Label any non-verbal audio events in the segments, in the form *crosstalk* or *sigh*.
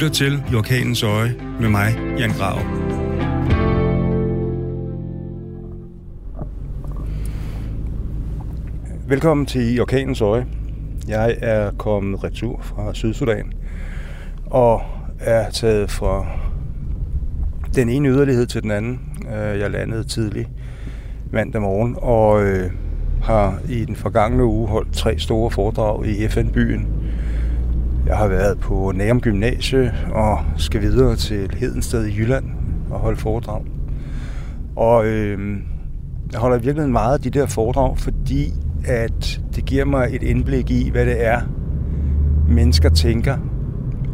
lytter til I Orkanens Øje med mig, Jan Grav. Velkommen til I Orkanens Øje. Jeg er kommet retur fra Sydsudan og er taget fra den ene yderlighed til den anden. Øh, jeg landede tidligt mandag morgen og øh, har i den forgangne uge holdt tre store foredrag i FN-byen. Jeg har været på Nærum Gymnasie og skal videre til Hedensted i Jylland og holde foredrag. Og øh, jeg holder i virkeligheden meget af de der foredrag, fordi at det giver mig et indblik i, hvad det er, mennesker tænker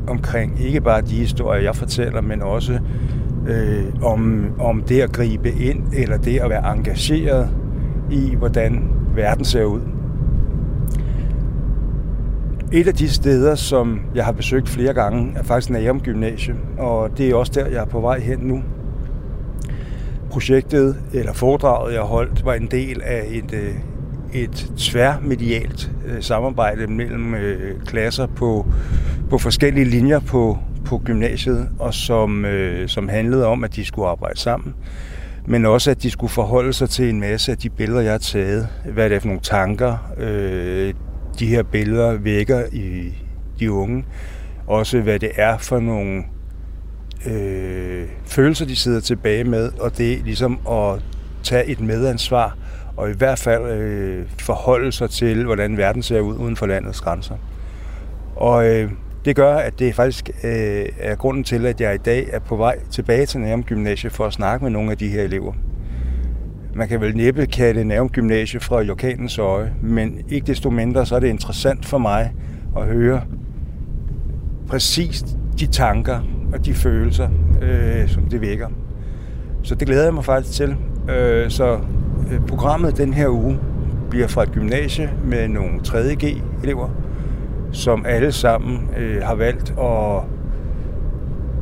omkring ikke bare de historier, jeg fortæller, men også øh, om, om det at gribe ind, eller det at være engageret i, hvordan verden ser ud. Et af de steder, som jeg har besøgt flere gange, er faktisk Nærum Gymnasium, og det er også der, jeg er på vej hen nu. Projektet, eller foredraget, jeg holdt, var en del af et, øh, et tværmedialt øh, samarbejde mellem øh, klasser på, på forskellige linjer på, på gymnasiet, og som, øh, som handlede om, at de skulle arbejde sammen, men også at de skulle forholde sig til en masse af de billeder, jeg har taget. Hvad det for nogle tanker, øh, de her billeder vækker i de unge. Også hvad det er for nogle øh, følelser, de sidder tilbage med, og det er ligesom at tage et medansvar og i hvert fald øh, forholde sig til, hvordan verden ser ud uden for landets grænser. Og øh, det gør, at det faktisk øh, er grunden til, at jeg i dag er på vej tilbage til Nærum Gymnasie for at snakke med nogle af de her elever. Man kan vel næppe kalde Nærum Gymnasie fra lokalens øje, men ikke desto mindre, så er det interessant for mig at høre præcis de tanker og de følelser, øh, som det vækker. Så det glæder jeg mig faktisk til. Øh, så øh, programmet den her uge bliver fra et gymnasie med nogle 3.G-elever, som alle sammen øh, har valgt at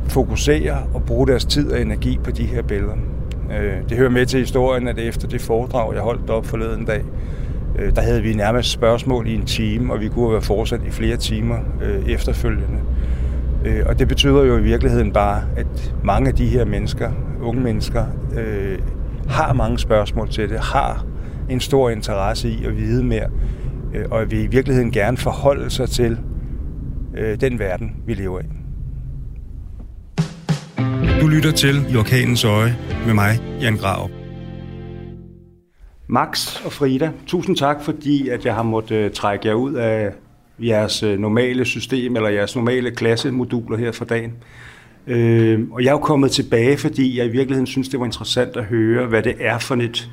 fokusere og bruge deres tid og energi på de her billeder. Øh, det hører med til historien, at efter det foredrag, jeg holdt op forleden dag, øh, der havde vi nærmest spørgsmål i en time, og vi kunne være fortsat i flere timer øh, efterfølgende. Øh, og det betyder jo i virkeligheden bare, at mange af de her mennesker, unge mennesker, øh, har mange spørgsmål til det, har en stor interesse i at vide mere, øh, og vil i virkeligheden gerne forholde sig til øh, den verden, vi lever i. Du lytter til I Orkanens Øje med mig, Jan Grav. Max og Frida, tusind tak, fordi at jeg har måttet øh, trække jer ud af jeres øh, normale system, eller jeres normale klassemoduler her for dagen. Øh, og jeg er jo kommet tilbage, fordi jeg i virkeligheden synes, det var interessant at høre, hvad det er for et,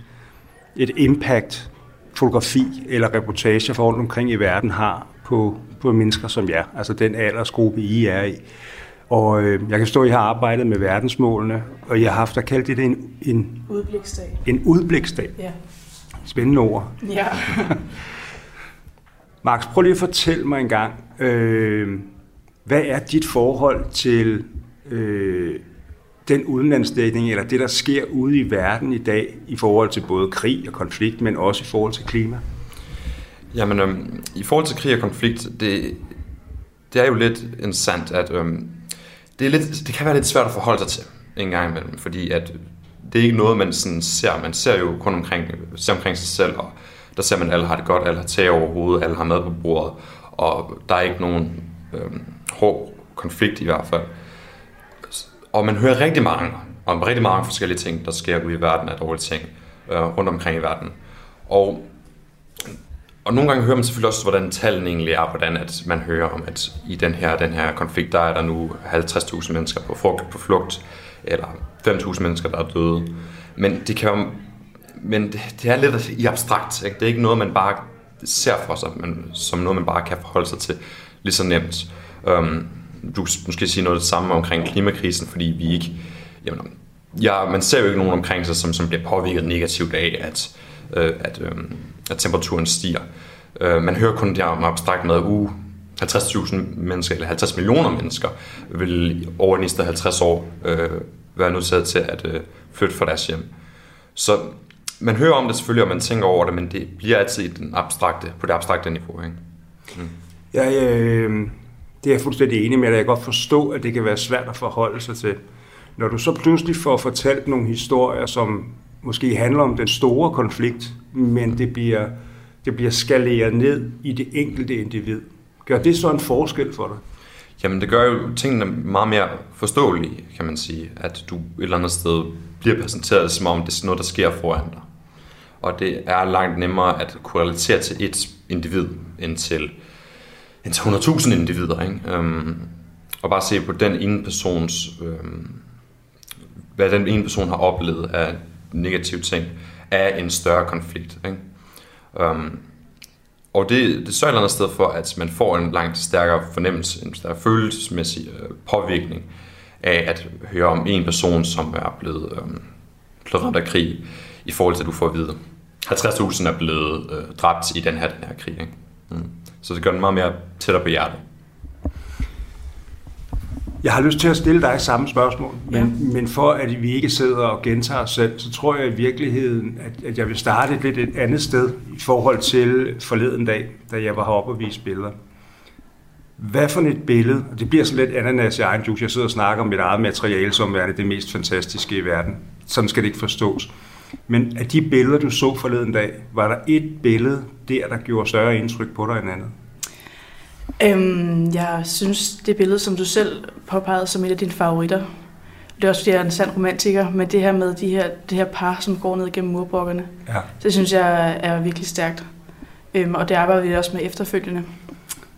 et impact fotografi eller reportage for rundt omkring i verden har på, på mennesker som jer, altså den aldersgruppe, I er i. Og øh, jeg kan stå, at I har arbejdet med verdensmålene, og I har haft at kalde det en, en udbliksdag. En udbliksdag. Ja. Spændende ord. Ja. *laughs* Max, prøv lige at fortælle mig en gang, øh, hvad er dit forhold til øh, den udenlandsdækning, eller det, der sker ude i verden i dag, i forhold til både krig og konflikt, men også i forhold til klima? Jamen, øhm, i forhold til krig og konflikt, det, det er jo lidt interessant, at øhm, det, er lidt, det kan være lidt svært at forholde sig til en gang imellem, fordi at det er ikke noget, man sådan ser. Man ser jo kun omkring, ser omkring sig selv, og der ser man, at alle har det godt, alle har tag over hovedet, alle har mad på bordet, og der er ikke nogen øh, hård konflikt i hvert fald. Og man hører rigtig mange om rigtig mange forskellige ting, der sker ude i verden af dårlige ting øh, rundt omkring i verden. Og, og nogle gange hører man selvfølgelig også, hvordan tallene egentlig er, hvordan at man hører om, at i den her, den her konflikt, der er der nu 50.000 mennesker på, flugt, på flugt, eller 5.000 mennesker, der er døde. Men det kan jo, men det, det er lidt i abstrakt. Ikke? Det er ikke noget, man bare ser for sig, men som noget, man bare kan forholde sig til lige så nemt. Um, du måske sige noget det samme omkring klimakrisen, fordi vi ikke, jamen, ja, man ser jo ikke nogen omkring sig, som, som bliver påvirket negativt af, at, øh, at, øh, at temperaturen stiger. Øh, man hører kun det om abstrakt med, at uh, 50.000 mennesker, eller 50 millioner mennesker, vil over de næste 50 år øh, være nødt til at øh, flytte fra deres hjem. Så man hører om det selvfølgelig, og man tænker over det, men det bliver altid den abstrakte, på det abstrakte niveau. Ikke? Mm. Ja, øh, Det er jeg fuldstændig enig med dig. Jeg kan godt forstå, at det kan være svært at forholde sig til. Når du så pludselig får fortalt nogle historier, som måske handler om den store konflikt, men det bliver, det bliver skaleret ned i det enkelte individ. Gør det så en forskel for dig? Jamen det gør jo tingene meget mere forståelige, kan man sige. At du et eller andet sted bliver præsenteret som om det er noget, der sker foran dig. Og det er langt nemmere at kunne relatere til et individ, end til, end til 100.000 individer. Ikke? Øhm, og bare se på den ene persons, Øhm, hvad den ene person har oplevet af negativ ting, af en større konflikt. Ikke? Um, og det, det sørger et eller andet sted for, at man får en langt stærkere fornemmelse, en stærkere følelsesmæssig øh, påvirkning af at høre om en person, som er blevet, øh, blevet ramt af krig, i forhold til at du får at vide, 50.000 er blevet øh, dræbt i den her, den her krig. Ikke? Mm. Så det gør den meget mere tættere på hjertet. Jeg har lyst til at stille dig samme spørgsmål, men, ja. men for at vi ikke sidder og gentager os selv, så tror jeg i virkeligheden, at, at jeg vil starte lidt et andet sted i forhold til forleden dag, da jeg var heroppe og vise billeder. Hvad for et billede, og det bliver sådan lidt ananas i egen juice, jeg sidder og snakker om mit eget materiale, som er det mest fantastiske i verden. Sådan skal det ikke forstås. Men af de billeder, du så forleden dag, var der et billede der, der gjorde større indtryk på dig end andet? Øhm, jeg synes, det billede, som du selv påpegede som et af dine favoritter, det er også fordi, jeg er en sand romantiker, men det her med de her, det her par, som går ned gennem murbrokkerne, ja. det synes jeg er virkelig stærkt. Øhm, og det arbejder vi også med efterfølgende.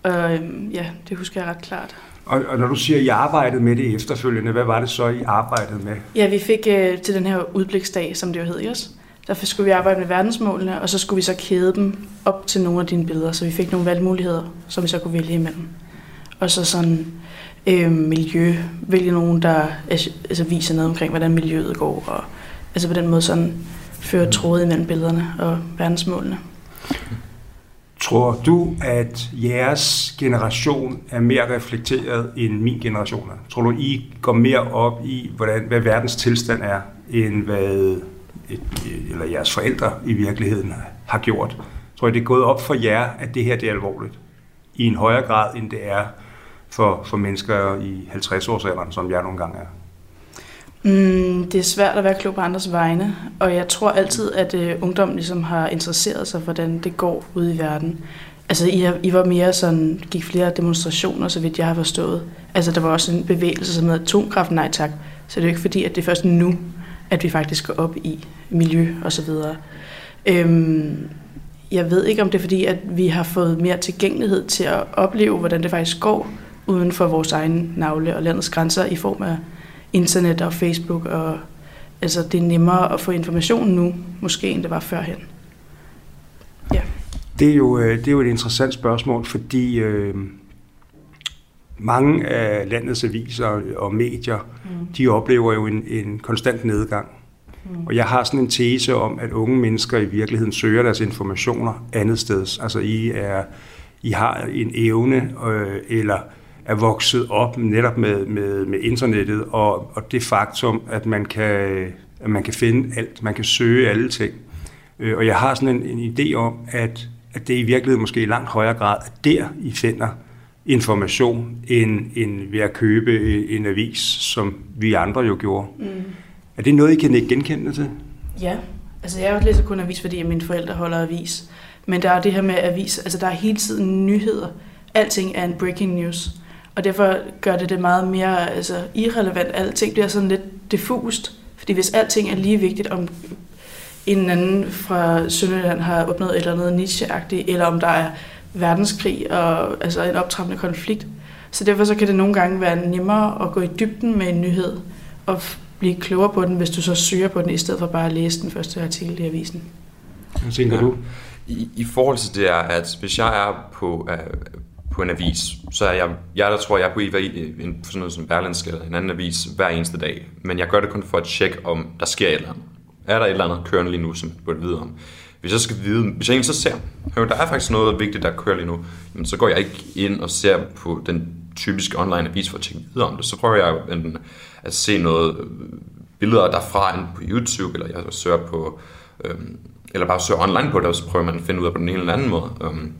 Og øhm, ja, det husker jeg ret klart. Og, og når du siger, at I arbejdede med det efterfølgende, hvad var det så, I arbejdede med? Ja, vi fik øh, til den her udbliksdag, som det jo hed i os, der skulle vi arbejde med verdensmålene, og så skulle vi så kæde dem op til nogle af dine billeder, så vi fik nogle valgmuligheder, som vi så kunne vælge imellem. Og så sådan øh, miljø, vælge nogen, der altså, viser noget omkring, hvordan miljøet går, og altså på den måde sådan føre tråd imellem billederne og verdensmålene. Tror du, at jeres generation er mere reflekteret end min generation er? Tror du, I går mere op i, hvordan, hvad verdens tilstand er, end hvad et, eller jeres forældre i virkeligheden har gjort? Tror jeg, det er gået op for jer, at det her det er alvorligt? I en højere grad, end det er for, for mennesker i 50-årsalderen, som jeg nogle gange er? Mm, det er svært at være klog på andres vegne, og jeg tror altid, at uh, ungdommen ligesom har interesseret sig for, hvordan det går ude i verden. Altså, I, I var mere sådan, gik flere demonstrationer, så vidt jeg har forstået. Altså, der var også en bevægelse, som hedder atomkraft, nej tak. Så det er jo ikke fordi, at det er først nu, at vi faktisk går op i miljø og så videre. Øhm, jeg ved ikke, om det er fordi, at vi har fået mere tilgængelighed til at opleve, hvordan det faktisk går uden for vores egen navle og landets grænser i form af internet og Facebook. Og, altså, det er nemmere at få information nu, måske end det var førhen. Ja. Det er jo, øh, det er jo et interessant spørgsmål, fordi øh, mange af landets aviser og medier, mm. de oplever jo en, en konstant nedgang. Mm. Og jeg har sådan en tese om, at unge mennesker i virkeligheden søger deres informationer andet sted. Altså I, er, I har en evne, øh, eller er vokset op netop med, med, med internettet, og, og det faktum, at man, kan, at man kan finde alt, man kan søge alle ting. Øh, og jeg har sådan en, en idé om, at, at det i virkeligheden måske i langt højere grad er der, I finder information, end, end ved at købe en avis, som vi andre jo gjorde. Mm. Er det noget, I kan ikke genkende til? Ja, altså jeg læser kun avis, fordi mine forældre holder avis. Men der er det her med avis, altså der er hele tiden nyheder. Alting er en breaking news. Og derfor gør det det meget mere altså, irrelevant. Alting bliver sådan lidt diffust. Fordi hvis alting er lige vigtigt, om en anden fra Sønderjylland har opnået et eller andet niche eller om der er verdenskrig og altså en optrappende konflikt. Så derfor så kan det nogle gange være nemmere at gå i dybden med en nyhed og blive klogere på den, hvis du så søger på den, i stedet for bare at læse den første artikel i avisen. Hvad tænker ja. du? I, I forhold til det er, at hvis jeg er på, uh, på en avis, så er jeg, jeg der tror, jeg er på en, sådan noget som Berlinske eller en anden avis hver eneste dag. Men jeg gør det kun for at tjekke, om der sker et eller andet. Er der et eller andet kørende lige nu, som jeg burde vide om? Hvis jeg skal vide, hvis jeg egentlig så ser, hør, der er faktisk noget vigtigt, der kører lige nu, jamen, så går jeg ikke ind og ser på den typiske online avis for at tjekke videre om det. Så prøver jeg enten at se noget øh, billeder derfra enten på YouTube, eller jeg søger på, øhm, eller bare søger online på det, og så prøver man at finde ud af på den ene eller anden måde. Øhm,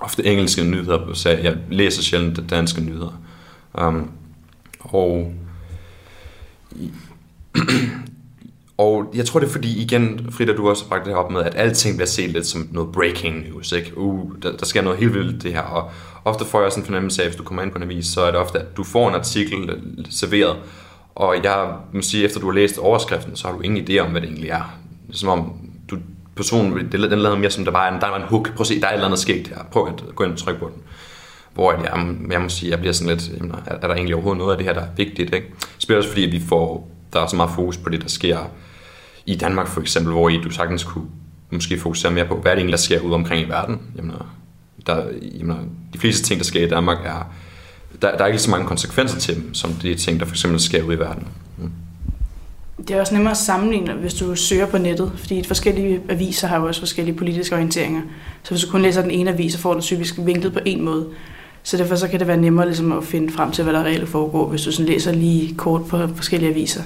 ofte engelske nyheder, så jeg læser sjældent danske nyheder. Um, og og jeg tror det er fordi, igen, Frida, du også har bragt det her op med, at alting bliver set lidt som noget breaking news, ikke? Uh, der, der sker noget helt vildt det her, og ofte får jeg også en fornemmelse af, at hvis du kommer ind på en avis, så er det ofte, at du får en artikel øh, serveret, og jeg må sige, efter du har læst overskriften, så har du ingen idé om, hvad det egentlig er. Det er som om, du, personen, den lavede mere som, der var en, der var en hook. Prøv at se, der er et eller andet sket her. Prøv at gå ind og trykke på den. Hvor jeg, jeg må sige, jeg bliver sådan lidt, jamen, er, er der egentlig overhovedet noget af det her, der er vigtigt? Ikke? Spiller også fordi, vi får, der er så meget fokus på det, der sker i Danmark for eksempel, hvor I du sagtens kunne måske fokusere mere på, hvad er det egentlig, der sker ude omkring i verden. Jamen, der, jamen, de fleste ting, der sker i Danmark, er, der, der er ikke så mange konsekvenser til dem, som de ting, der for eksempel sker ude i verden. Mm. Det er også nemmere at sammenligne, hvis du søger på nettet, fordi forskellige aviser har jo også forskellige politiske orienteringer. Så hvis du kun læser den ene avis, så får du typisk vinklet på en måde. Så derfor så kan det være nemmere ligesom at finde frem til, hvad der reelt foregår, hvis du sådan læser lige kort på forskellige aviser.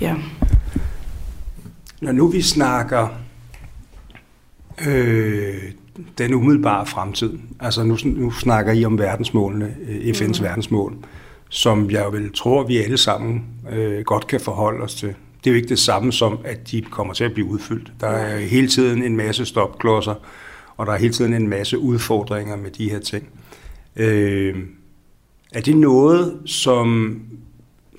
Ja. Når nu vi snakker øh, den umiddelbare fremtid, altså nu, nu snakker I om verdensmålene, øh, FN's mm. verdensmål, som jeg vil tror, vi alle sammen øh, godt kan forholde os til. Det er jo ikke det samme som, at de kommer til at blive udfyldt. Der er hele tiden en masse stopklodser, og der er hele tiden en masse udfordringer med de her ting. Øh, er det noget, som,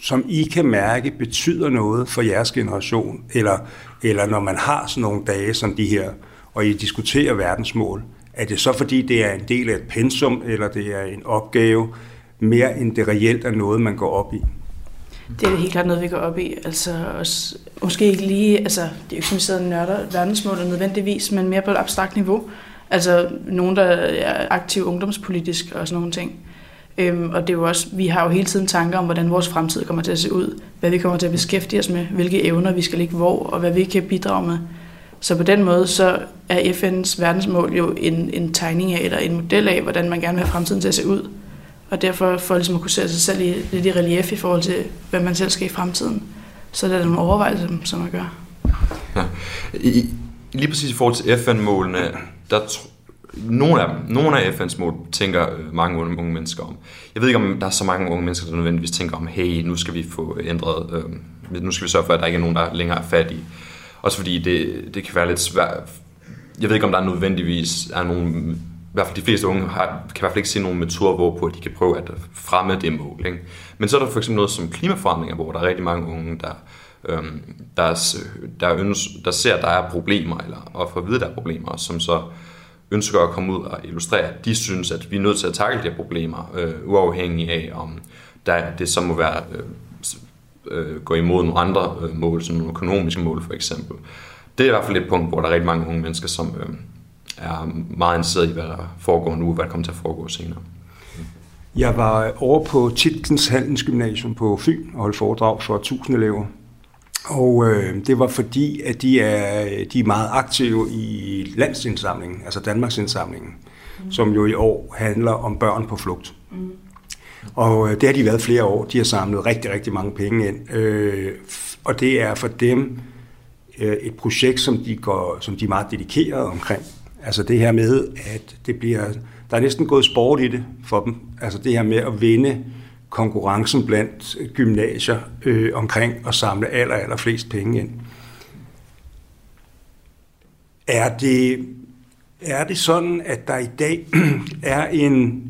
som I kan mærke betyder noget for jeres generation, eller, eller når man har sådan nogle dage som de her, og I diskuterer verdensmål, er det så fordi, det er en del af et pensum, eller det er en opgave, mere end det reelt er noget, man går op i? Det er helt klart noget, vi går op i. Altså, også, måske ikke lige, altså, det er jo ikke sådan, vi sidder og nørder verdensmålet nødvendigvis, men mere på et abstrakt niveau. Altså nogen, der er aktiv ungdomspolitisk og sådan nogle ting. Øhm, og det er jo også, vi har jo hele tiden tanker om, hvordan vores fremtid kommer til at se ud, hvad vi kommer til at beskæftige os med, hvilke evner vi skal ligge hvor, og hvad vi kan bidrage med. Så på den måde, så er FN's verdensmål jo en, en tegning af, eller en model af, hvordan man gerne vil have fremtiden til at se ud. Og derfor for ligesom at kunne se sig selv i, lidt i relief i forhold til, hvad man selv skal i fremtiden. Så det er nogle overvejelser, som man gør. Ja. I, lige præcis i forhold til FN-målene, der nogle af, dem, nogle af FN's mål tænker øh, mange unge, unge mennesker om. Jeg ved ikke, om der er så mange unge mennesker, der nødvendigvis tænker om, hey, nu skal vi få ændret, øh, nu skal vi sørge for, at der ikke er nogen, der længere er fattige. Også fordi det, det kan være lidt svært. Jeg ved ikke, om der nødvendigvis er nogen, i hvert fald de fleste unge har, kan i hvert fald ikke se nogen metoder, hvorpå de kan prøve at øh, fremme det mål. Ikke? Men så er der for eksempel noget som klimaforandringer, hvor der er rigtig mange unge, der, øhm, der, der, ønsker, der ser, at der er problemer, eller og får at vide, at der er problemer, som så ønsker at komme ud og illustrere, at de synes, at vi er nødt til at takle de her problemer, øh, uafhængig af, om der, det så må være øh, øh, gå imod nogle andre øh, mål, som nogle økonomiske mål for eksempel. Det er i hvert fald et punkt, hvor der er rigtig mange unge mennesker, som øh, er meget interesseret i, hvad der foregår nu, og hvad der kommer til at foregå senere. Jeg var over på Titkens Handelsgymnasium på Fyn og holdt foredrag for 1000 elever. Og øh, det var fordi, at de er, de er meget aktive i landsindsamlingen, altså Danmarks indsamlingen, mm. som jo i år handler om børn på flugt. Mm. Og øh, det har de været flere år. De har samlet rigtig, rigtig mange penge ind. Øh, og det er for dem øh, et projekt, som de, går, som de er meget dedikerede omkring. Altså det her med, at det bliver, der er næsten gået sport i det for dem. Altså det her med at vinde konkurrencen blandt gymnasier øh, omkring at samle aller, aller flest penge ind. Er det, er det sådan, at der i dag *clears throat* er en,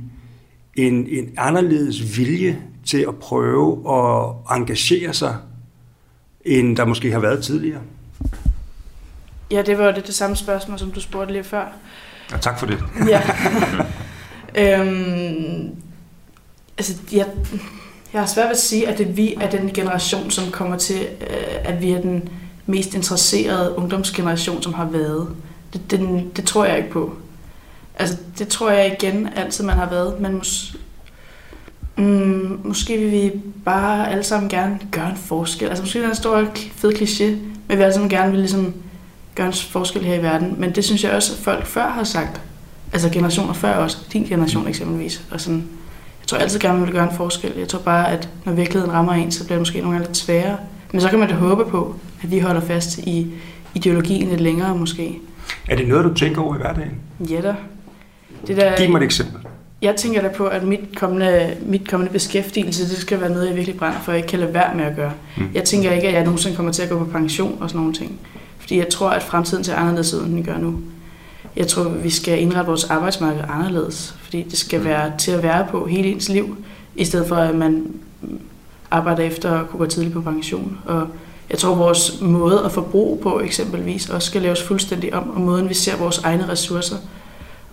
en, en anderledes vilje til at prøve at engagere sig, end der måske har været tidligere? Ja, det var jo det, det samme spørgsmål, som du spurgte lige før. Ja, tak for det. ja. *laughs* øhm, altså, jeg, jeg har svært ved at sige, at det, vi er den generation, som kommer til, øh, at vi er den mest interesserede ungdomsgeneration, som har været. Det, det, det tror jeg ikke på. Altså, det tror jeg igen altid, man har været. Men mås- mm, måske vil vi bare alle sammen gerne gøre en forskel. Altså, måske er det en stor, fed kliché, men vi alle sammen gerne vil ligesom gøre en forskel her i verden. Men det synes jeg også, at folk før har sagt. Altså generationer før også. Din generation eksempelvis. Og sådan, jeg tror altid gerne, man vil gøre en forskel. Jeg tror bare, at når virkeligheden rammer en, så bliver det måske nogle gange lidt sværere. Men så kan man da håbe på, at vi holder fast i ideologien lidt længere måske. Er det noget, du tænker over i hverdagen? Ja da. Det der, Giv mig et eksempel. Jeg tænker da på, at mit kommende, mit kommende beskæftigelse, det skal være noget, jeg virkelig brænder for, jeg ikke kan lade være med at gøre. Mm. Jeg tænker ikke, at jeg nogensinde kommer til at gå på pension og sådan nogle ting. Fordi jeg tror, at fremtiden ser anderledes ud, end den gør nu. Jeg tror, vi skal indrette vores arbejdsmarked anderledes, fordi det skal være til at være på hele ens liv, i stedet for at man arbejder efter at kunne gå tidligt på pension. Og jeg tror, vores måde at forbruge på eksempelvis også skal laves fuldstændig om, og måden vi ser vores egne ressourcer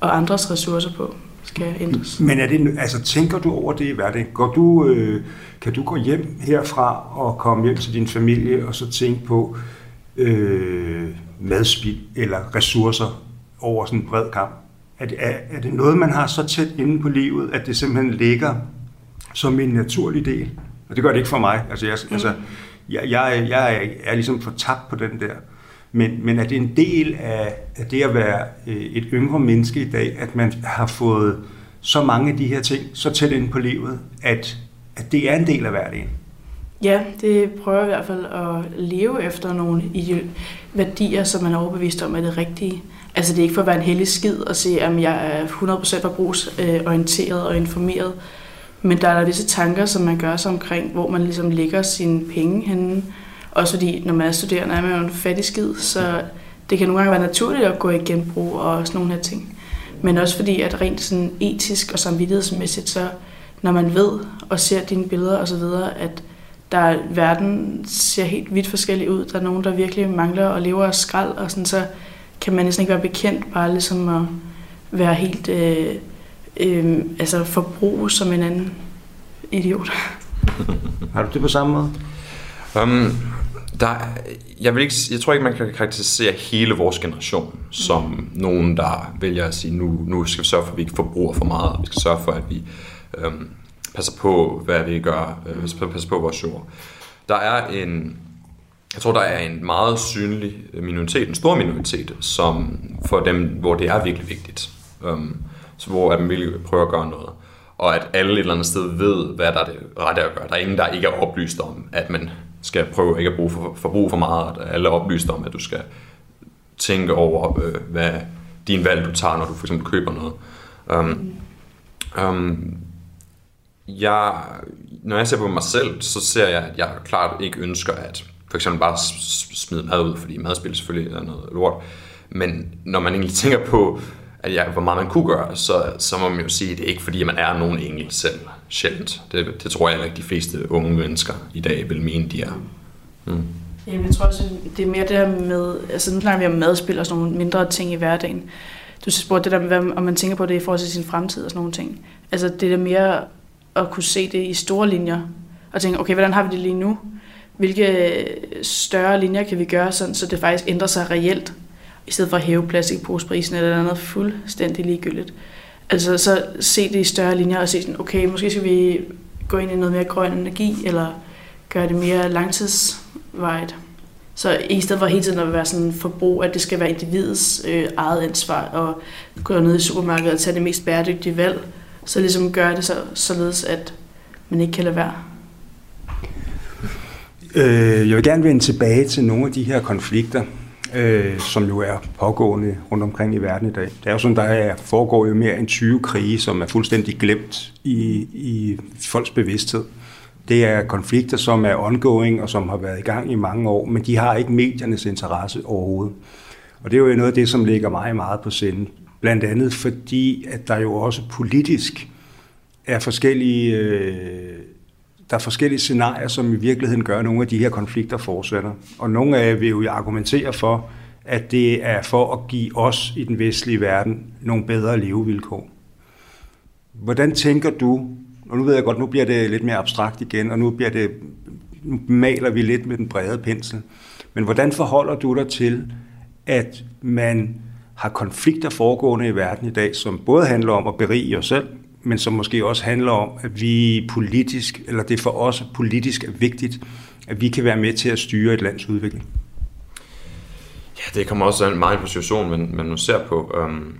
og andres ressourcer på skal ændres. Men er det, altså, tænker du over det i hverdagen? Går du, øh, kan du gå hjem herfra og komme hjem til din familie og så tænke på øh, madspild eller ressourcer over sådan en bred kamp? Er det, er, er det noget, man har så tæt inde på livet, at det simpelthen ligger som en naturlig del? Og det gør det ikke for mig. Altså, jeg, mm. altså, jeg, jeg, jeg er, er ligesom for tabt på den der. Men, men er det en del af, af det at være øh, et yngre menneske i dag, at man har fået så mange af de her ting så tæt ind på livet, at, at det er en del af hverdagen? Ja, det prøver jeg i hvert fald at leve efter nogle værdier, som man er overbevist om er det rigtige. Altså det er ikke for at være en heldig skid og se, at jeg er 100% forbrugsorienteret øh, og informeret, men der er der visse tanker, som man gør sig omkring, hvor man ligesom lægger sine penge henne, også fordi, når man er studerende, er man jo en fattig skid, så det kan nogle gange være naturligt at gå i genbrug og sådan nogle her ting. Men også fordi, at rent sådan etisk og samvittighedsmæssigt, så når man ved og ser dine billeder osv., at der verden ser helt vidt forskellig ud. Der er nogen, der virkelig mangler og lever af skrald, og sådan, så kan man næsten ikke være bekendt bare ligesom at være helt øh, øh, altså forbrug som en anden idiot. *laughs* Har du det på samme måde? Um, der, jeg, vil ikke, jeg tror ikke, man kan karakterisere hele vores generation som mm. nogen, der vælger at sige, nu, nu skal vi sørge for, at vi ikke forbruger for meget. Vi skal sørge for, at vi øhm, passer på, hvad vi gør. Øh, vi skal passe på vores jord. Der er en, jeg tror, der er en meget synlig øh, minoritet, en stor minoritet, som for dem, hvor det er virkelig vigtigt. Øhm, så hvor at man virkelig prøver at gøre noget. Og at alle et eller andet sted ved, hvad der er det rette at gøre. Der er ingen, der ikke er oplyst om, at man skal prøve ikke at bruge for, forbruge for meget, at alle er oplyst om, at du skal tænke over, øh, hvad din valg du tager, når du for eksempel køber noget. Um, um, jeg, når jeg ser på mig selv, så ser jeg, at jeg klart ikke ønsker at for eksempel bare smide mad ud, fordi madspil selvfølgelig er noget lort. Men når man egentlig tænker på, at jeg, hvor meget man kunne gøre, så, så må man jo sige, at det er ikke fordi, man er nogen engel selv. Sjældent. Det, det tror jeg ikke, de fleste unge mennesker i dag vil mene, de er. Mm. Jamen, jeg tror også, det er mere det der med, altså nu snakker vi om madspil og sådan nogle mindre ting i hverdagen. Du spurgte det der med, om man tænker på det i forhold til sin fremtid og sådan nogle ting. Altså det er mere at kunne se det i store linjer, og tænke, okay, hvordan har vi det lige nu? Hvilke større linjer kan vi gøre sådan, så det faktisk ændrer sig reelt, i stedet for at hæve plastikposeprisen eller noget fuldstændig ligegyldigt. Altså så se det i større linjer og se sådan, okay, måske skal vi gå ind i noget mere grøn energi, eller gøre det mere langtidsvejet. Så i stedet for hele tiden at være sådan forbrug, at det skal være individets øh, eget ansvar, og gå ned i supermarkedet og tage det mest bæredygtige valg, så ligesom gøre det så, således, at man ikke kan lade være. Øh, jeg vil gerne vende tilbage til nogle af de her konflikter, øh, som jo er pågående rundt omkring i verden i dag. Det er jo sådan, der er, foregår jo mere end 20 krige, som er fuldstændig glemt i, i folks bevidsthed. Det er konflikter, som er ongoing og som har været i gang i mange år, men de har ikke mediernes interesse overhovedet. Og det er jo noget af det, som ligger mig meget på sinde. Blandt andet fordi, at der jo også politisk er forskellige, øh, der er forskellige scenarier, som i virkeligheden gør, at nogle af de her konflikter fortsætter. Og nogle af jer vil jo argumentere for, at det er for at give os i den vestlige verden nogle bedre levevilkår. Hvordan tænker du, og nu ved jeg godt, nu bliver det lidt mere abstrakt igen, og nu, bliver det, nu maler vi lidt med den brede pensel, men hvordan forholder du dig til, at man har konflikter foregående i verden i dag, som både handler om at berige os selv, men som måske også handler om, at vi politisk, eller det for os politisk er vigtigt, at vi kan være med til at styre et lands udvikling? Ja, det kommer også meget på situationen, men man nu ser på. Øhm,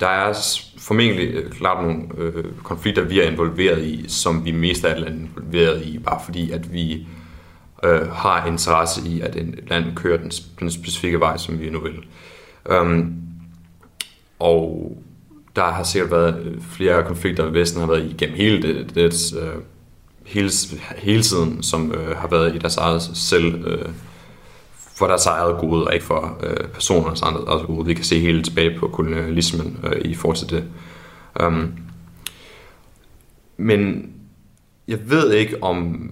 der er formentlig øh, klart nogle øh, konflikter, vi er involveret i, som vi mest af alt er involveret i, bare fordi at vi øh, har interesse i, at en land kører den, den specifikke vej, som vi nu vil. Øhm, og der har sikkert været øh, flere konflikter, Vesten har været igennem hele det, det øh, hele, hele tiden, som øh, har været i deres eget selv, øh, for deres eget gode, og ikke for øh, personernes altså gode. Vi kan se helt tilbage på kolonialismen øh, i forhold til det. Um, men jeg ved ikke, om,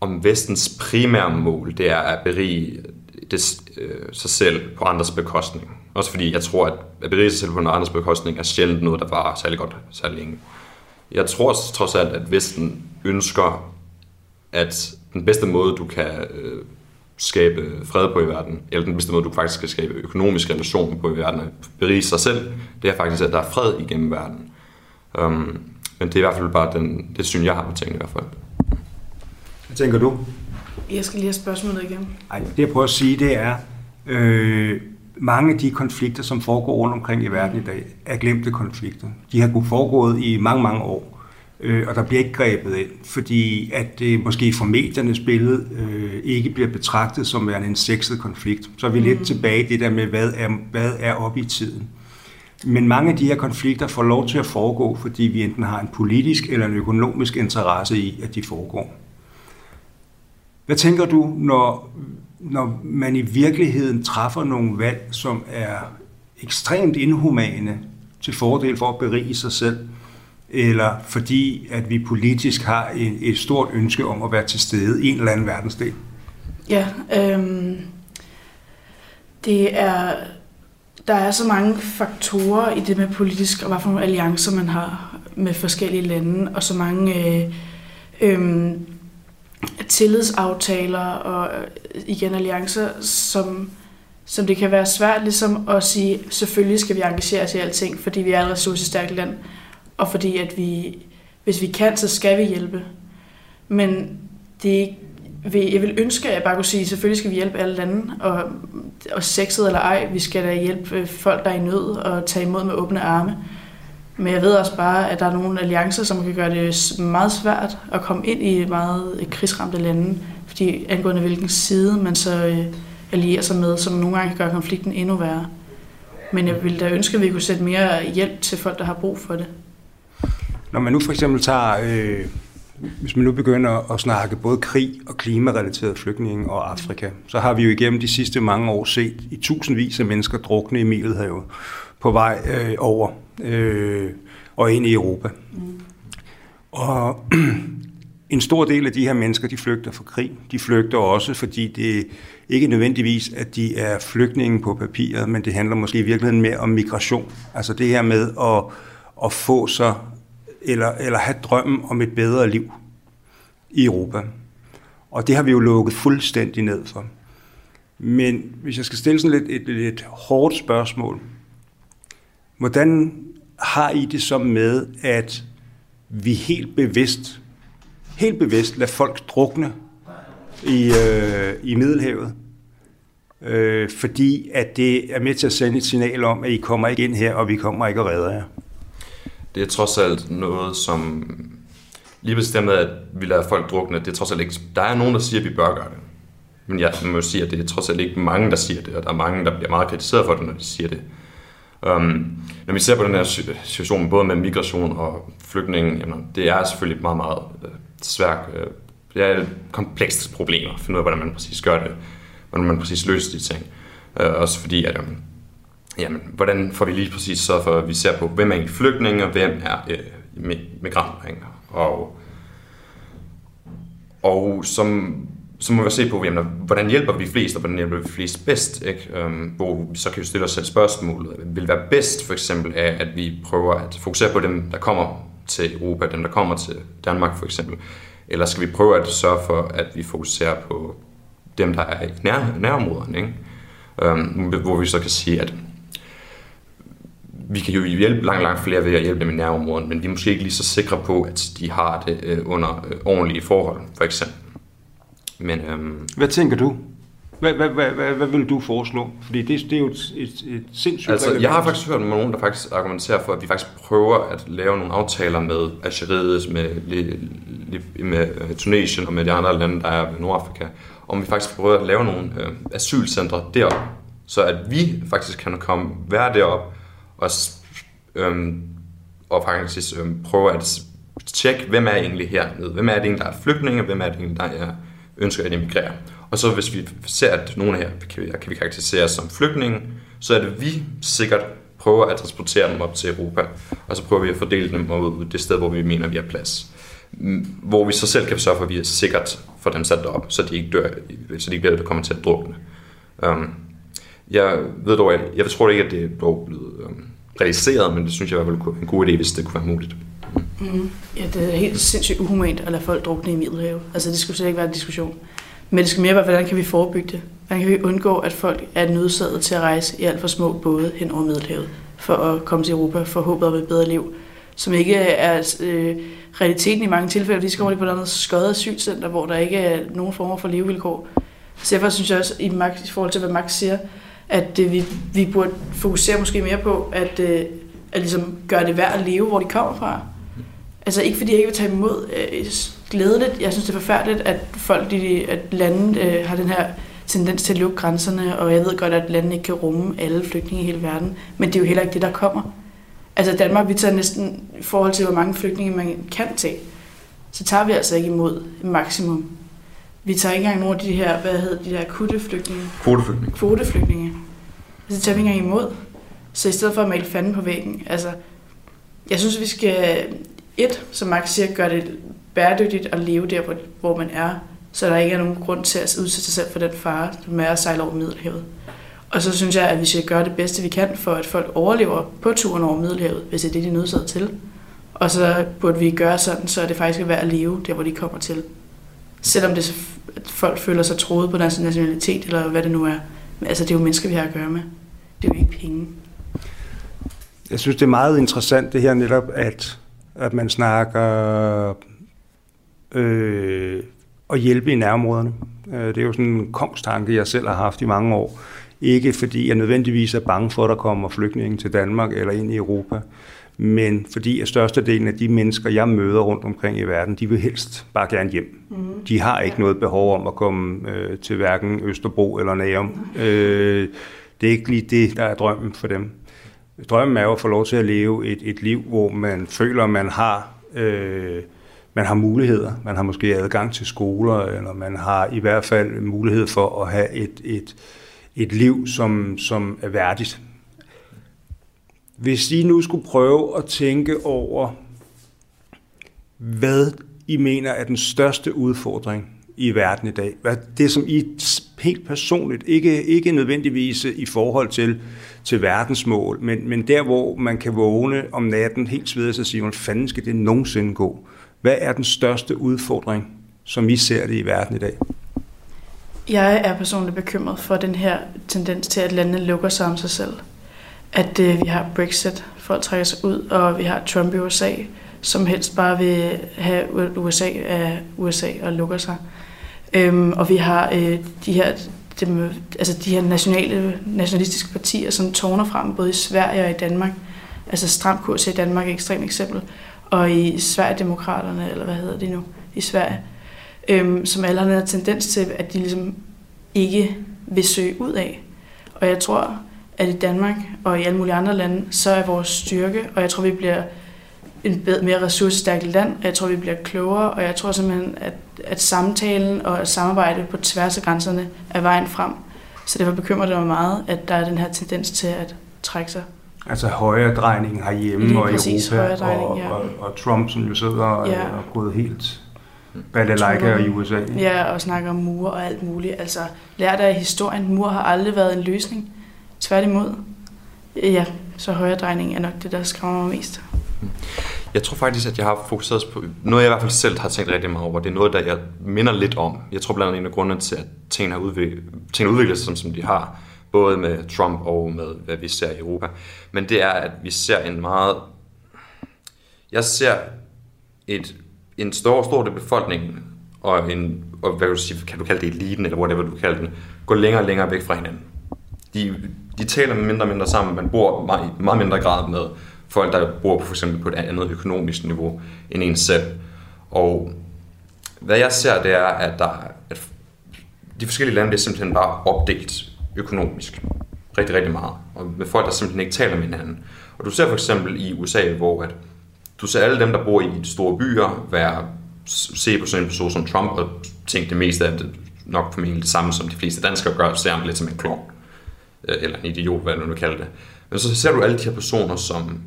om vestens primære mål, det er at berige det, øh, sig selv på andres bekostning. Også fordi jeg tror, at at berige sig selv på andres bekostning er sjældent noget, der var særlig godt særlig længe. Jeg tror trods alt, at Vesten ønsker, at den bedste måde, du kan øh, skabe fred på i verden, eller den bedste måde, du faktisk kan skabe økonomisk relation på i verden, at berige sig selv, det er faktisk, at der er fred igennem verden. Um, men det er i hvert fald bare den, det syn, jeg har på tingene i hvert fald. Hvad tænker du? Jeg skal lige have spørgsmålet igen. Ej, det jeg prøver at sige, det er, øh, mange af de konflikter, som foregår rundt omkring i verden i dag, er glemte konflikter. De har kunnet foregået i mange, mange år, øh, og der bliver ikke grebet ind, fordi at det måske fra mediernes billede øh, ikke bliver betragtet som en sexet konflikt. Så er vi lidt mm. tilbage i det der med, hvad er, hvad er oppe i tiden. Men mange af de her konflikter får lov til at foregå, fordi vi enten har en politisk eller en økonomisk interesse i, at de foregår. Hvad tænker du, når, når man i virkeligheden træffer nogle valg, som er ekstremt inhumane til fordel for at berige sig selv, eller fordi at vi politisk har et, et stort ønske om at være til stede i en eller anden verdensdel? Ja, øhm, det er der er så mange faktorer i det med politisk, og hvad for nogle alliancer man har med forskellige lande, og så mange øh, øh, tillidsaftaler og øh, igen alliancer, som, som det kan være svært ligesom at sige, selvfølgelig skal vi engagere os i alting, fordi vi er et ressourcestærkt land, og fordi at vi, hvis vi kan, så skal vi hjælpe. Men det vil, jeg vil ønske, at jeg bare kunne sige, selvfølgelig skal vi hjælpe alle lande, og, og sexet eller ej, vi skal da hjælpe øh, folk, der er i nød, og tage imod med åbne arme. Men jeg ved også bare, at der er nogle alliancer, som kan gøre det meget svært at komme ind i meget øh, krigsramte lande, fordi angående hvilken side man så øh, allierer sig med, som nogle gange kan gøre konflikten endnu værre. Men jeg ville da ønske, at vi kunne sætte mere hjælp til folk, der har brug for det. Når man nu for eksempel tager øh, hvis man nu begynder at snakke både krig og klimarelaterede flygtninge og Afrika, så har vi jo igennem de sidste mange år set i tusindvis af mennesker drukne i Middelhavet på vej øh, over øh, og ind i Europa. Mm. Og *clears throat* en stor del af de her mennesker, de flygter fra krig. De flygter også, fordi det ikke nødvendigvis, at de er flygtninge på papiret, men det handler måske i virkeligheden mere om migration. Altså det her med at, at få sig eller, eller have drømmen om et bedre liv i Europa. Og det har vi jo lukket fuldstændig ned for. Men hvis jeg skal stille sådan lidt et, et hårdt spørgsmål, hvordan har I det så med, at vi helt bevidst, helt bevidst lader folk drukne i, øh, i Middelhavet, øh, fordi at det er med til at sende et signal om, at I kommer ikke ind her, og vi kommer ikke og redder jer? det er trods alt noget, som lige bestemt at vi lader folk drukne, det er trods alt ikke... Der er nogen, der siger, at vi bør gøre det. Men jeg må sige, at det er trods alt ikke mange, der siger det, og der er mange, der bliver meget kritiseret for det, når de siger det. Um, når vi ser på den her situation, både med migration og flygtninge, jamen, det er selvfølgelig meget, meget øh, svært. Uh, det er et komplekst problem at finde ud af, hvordan man præcis gør det, hvordan man præcis løser de ting. Uh, også fordi, at um, jamen, hvordan får vi lige præcis så for, at vi ser på, hvem er egentlig flygtninge, og hvem er øh, migranter. Og, og som, så må vi se på, jamen, hvordan hjælper vi flest, og hvordan hjælper vi flest bedst. Ikke? Øhm, hvor vi så kan vi stille os selv spørgsmålet, vil være bedst for eksempel af, at vi prøver at fokusere på dem, der kommer til Europa, dem, der kommer til Danmark for eksempel, eller skal vi prøve at sørge for, at vi fokuserer på dem, der er i nær, nærområderne, ikke? Øhm, hvor vi så kan sige, at vi kan jo hjælpe langt, langt flere ved at hjælpe dem i nærområdet, men vi er måske ikke lige så sikre på, at de har det øh, under øh, ordentlige forhold, for eksempel. Men, øhm, hvad tænker du? Hvad, hvad, hvad, hvad, hvad vil du foreslå? Fordi det, det er jo et, et, et sindssygt Altså, jeg har faktisk hørt med nogen, der faktisk argumenterer for, at vi faktisk prøver at lave nogle aftaler med Algeriet, med, med øh, Tunesien og med de andre lande, der er i Nordafrika, om vi faktisk prøver at lave nogle øh, asylcentre derop, så at vi faktisk kan komme være derop og øhm, og faktisk øhm, prøve at tjekke, hvem er egentlig hernede? Hvem er det egentlig, der er flygtninge? Hvem er det egentlig, der er, ønsker at emigrere? Og så hvis vi ser, at nogle her kan vi, kan vi karakterisere som flygtninge, så er det vi sikkert prøver at transportere dem op til Europa, og så prøver vi at fordele dem ud det sted, hvor vi mener, vi har plads. Hvor vi så selv kan sørge for, at vi er sikkert for dem sat op, så de ikke dør, så de ikke bliver, der kommer til at drukne. Um, jeg ved dog, jeg, jeg tror ikke, at det er blevet um, realiseret, men det synes jeg i hvert fald en god idé, hvis det kunne være muligt. Mm. Ja, det er helt sindssygt uhumant at lade folk drukne i Middelhavet. Altså, det skulle slet ikke være en diskussion. Men det skal mere være, hvordan kan vi forebygge det? Hvordan kan vi undgå, at folk er nødsaget til at rejse i alt for små både hen over Middelhavet for at komme til Europa for håbet om et bedre liv? Som ikke er øh, realiteten i mange tilfælde. De skal over på et andet skøjet asylcenter, hvor der ikke er nogen former for levevilkår. Så derfor synes jeg også, i, Max, i forhold til, hvad Max siger, at øh, vi, vi burde fokusere måske mere på, at, øh, at ligesom gøre det værd at leve, hvor de kommer fra. Altså ikke fordi jeg ikke vil tage imod øh, glædeligt. Jeg synes, det er forfærdeligt, at folk, de, at lande øh, har den her tendens til at lukke grænserne, og jeg ved godt, at landene ikke kan rumme alle flygtninge i hele verden, men det er jo heller ikke det, der kommer. Altså Danmark, vi tager næsten i forhold til, hvor mange flygtninge man kan tage, så tager vi altså ikke imod maksimum. Vi tager ikke engang nogle af de her, hvad hedder de der akutte flygtninge? Kvoteflygtninge. Kvoteflygtninge. Altså, tager vi ikke engang imod. Så i stedet for at male fanden på væggen, altså, jeg synes, vi skal, et, som Max siger, gør det bæredygtigt at leve der, hvor, hvor man er, så der ikke er nogen grund til at udsætte sig selv for den fare, som er at sejle over Middelhavet. Og så synes jeg, at vi skal gøre det bedste, vi kan, for at folk overlever på turen over Middelhavet, hvis det er det, de er nødsaget til. Og så burde vi gøre sådan, så det faktisk er værd at leve der, hvor de kommer til. Selvom det, at folk føler sig troet på deres nationalitet, eller hvad det nu er. Men altså, det er jo mennesker, vi har at gøre med. Det er jo ikke penge. Jeg synes, det er meget interessant det her netop, at, at man snakker øh, at hjælpe i nærområderne. Øh, det er jo sådan en kongstanke, jeg selv har haft i mange år. Ikke fordi jeg nødvendigvis er bange for, at der kommer flygtninge til Danmark eller ind i Europa, men fordi at størstedelen af de mennesker, jeg møder rundt omkring i verden, de vil helst bare gerne hjem. Mm. De har ikke noget behov om at komme øh, til hverken Østerbro eller Nærum. Øh, det er ikke lige det, der er drømmen for dem. Drømmen er jo at få lov til at leve et, et liv, hvor man føler, man har... Øh, man har muligheder. Man har måske adgang til skoler, eller man har i hvert fald mulighed for at have et, et, et liv, som, som er værdigt. Hvis I nu skulle prøve at tænke over, hvad I mener er den største udfordring i verden i dag. Hvad det, som I helt personligt, ikke, ikke nødvendigvis i forhold til, til verdensmål, men, men der, hvor man kan vågne om natten helt svedet og sige, hvordan fanden skal det nogensinde gå? Hvad er den største udfordring, som I ser det i verden i dag? Jeg er personligt bekymret for den her tendens til, at landene lukker sig om sig selv. At øh, vi har Brexit, folk trækker sig ud, og vi har Trump i USA, som helst bare vil have USA af USA og lukker sig. Øhm, og vi har øh, de her dem, altså de her nationale, nationalistiske partier, som tårner frem både i Sverige og i Danmark. Altså stram kurs i Danmark er et ekstremt eksempel og i Sverigedemokraterne, eller hvad hedder det nu, i Sverige, øhm, som alle har den tendens til, at de ligesom ikke vil søge ud af. Og jeg tror, at i Danmark og i alle mulige andre lande, så er vores styrke, og jeg tror, vi bliver en bedre, mere ressourcestærkt land, og jeg tror, vi bliver klogere, og jeg tror simpelthen, at, at samtalen og samarbejde på tværs af grænserne er vejen frem. Så det var bekymret mig meget, at der er den her tendens til at trække sig Altså højre drejning herhjemme Lige og i Europa, og, ja. og, og Trump, som jo sidder og ja. er gået helt balalaika i USA. Ja, og snakker om mur og alt muligt. Altså, lært af historien, mur har aldrig været en løsning. Tværtimod. Ja, så højre drejning er nok det, der skræmmer mig mest. Jeg tror faktisk, at jeg har fokuseret på noget, jeg i hvert fald selv har tænkt rigtig meget over. Det er noget, der jeg minder lidt om. Jeg tror blandt andet en af grundene til, at tingene har udviklet, tingene udviklet sig, som de har både med Trump og med, hvad vi ser i Europa. Men det er, at vi ser en meget... Jeg ser et, en stor, stor del af befolkningen, og, en, og hvad vil du sige, kan du kalde det eliten, eller whatever du kalder den, går længere og længere væk fra hinanden. De, de taler mindre og mindre sammen, man bor meget, meget mindre grad med folk, der bor på for eksempel på et andet økonomisk niveau end en selv. Og hvad jeg ser, det er, at, der, at de forskellige lande det er simpelthen bare opdelt økonomisk. Rigtig, rigtig meget. Og med folk, der simpelthen ikke taler med hinanden. Og du ser for eksempel i USA, hvor at du ser alle dem, der bor i de store byer, være, se på sådan en person som Trump, og tænke det meste af det nok formentlig det samme, som de fleste danskere gør, ser ham lidt som en klon, øh, eller en idiot, hvad du nu kalder det. Men så ser du alle de her personer, som,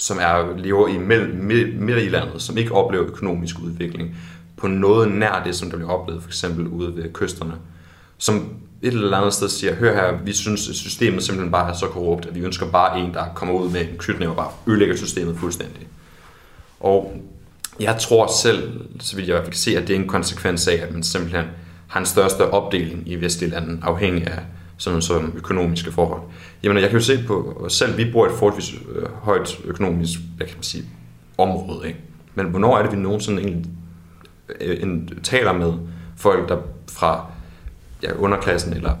som er, lever i midt, midt i landet, som ikke oplever økonomisk udvikling på noget nær det, som der bliver oplevet for eksempel ude ved kysterne. Som et eller andet sted siger, hør her, vi synes, at systemet simpelthen bare er så korrupt, at vi ønsker bare en, der kommer ud med en knytnæve og bare ødelægger systemet fuldstændig. Og jeg tror selv, så vil jeg i hvert fald se, at det er en konsekvens af, at man simpelthen har en største opdeling i vestlige lande, afhængig af sådan som økonomiske forhold. Jamen, jeg kan jo se på os selv, vi bor i et forholdsvis øh, højt økonomisk, hvad kan man sige, område, ikke? Men hvornår er det, vi nogensinde egentlig øh, en, taler med folk, der fra ja, underklassen, eller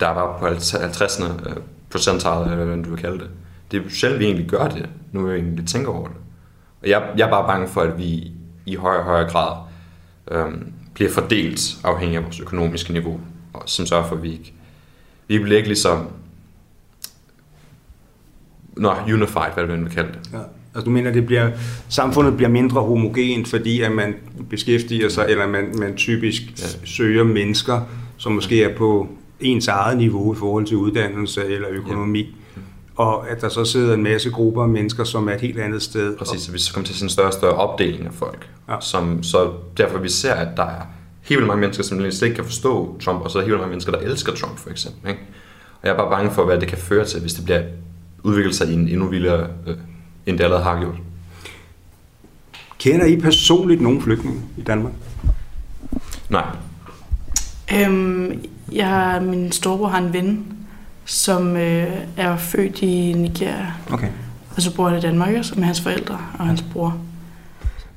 der var på 50. Øh, eller hvad du vil kalde det. Det er selv, vi egentlig gør det, nu jeg egentlig tænker over det. Og jeg, jeg er bare bange for, at vi i højere og højere grad øhm, bliver fordelt afhængig af vores økonomiske niveau, og som sørger for, at vi ikke vi bliver ikke ligesom Nå, unified, hvad det vil kalde det. Ja. Altså du mener, det bliver, samfundet bliver mindre homogent, fordi at man beskæftiger sig, eller man, man typisk ja. søger mennesker, som måske er på ens eget niveau i forhold til uddannelse eller økonomi. Ja. Og at der så sidder en masse grupper af mennesker, som er et helt andet sted. Præcis, så vi så kommer til en større og større opdeling af folk. Ja. Som, så derfor vi ser, at der er helt vildt mange mennesker, som slet ikke kan forstå Trump, og så er helt vildt mange mennesker, der elsker Trump for eksempel. Ikke? Og jeg er bare bange for, hvad det kan føre til, hvis det bliver udviklet sig i en endnu vildere, øh, end det allerede har gjort. Kender I personligt nogen flygtninge i Danmark? Nej. Øhm, jeg har, min storebror har en ven, som øh, er født i Nigeria. Okay. Og så bor han i Danmark også med hans forældre og hans bror.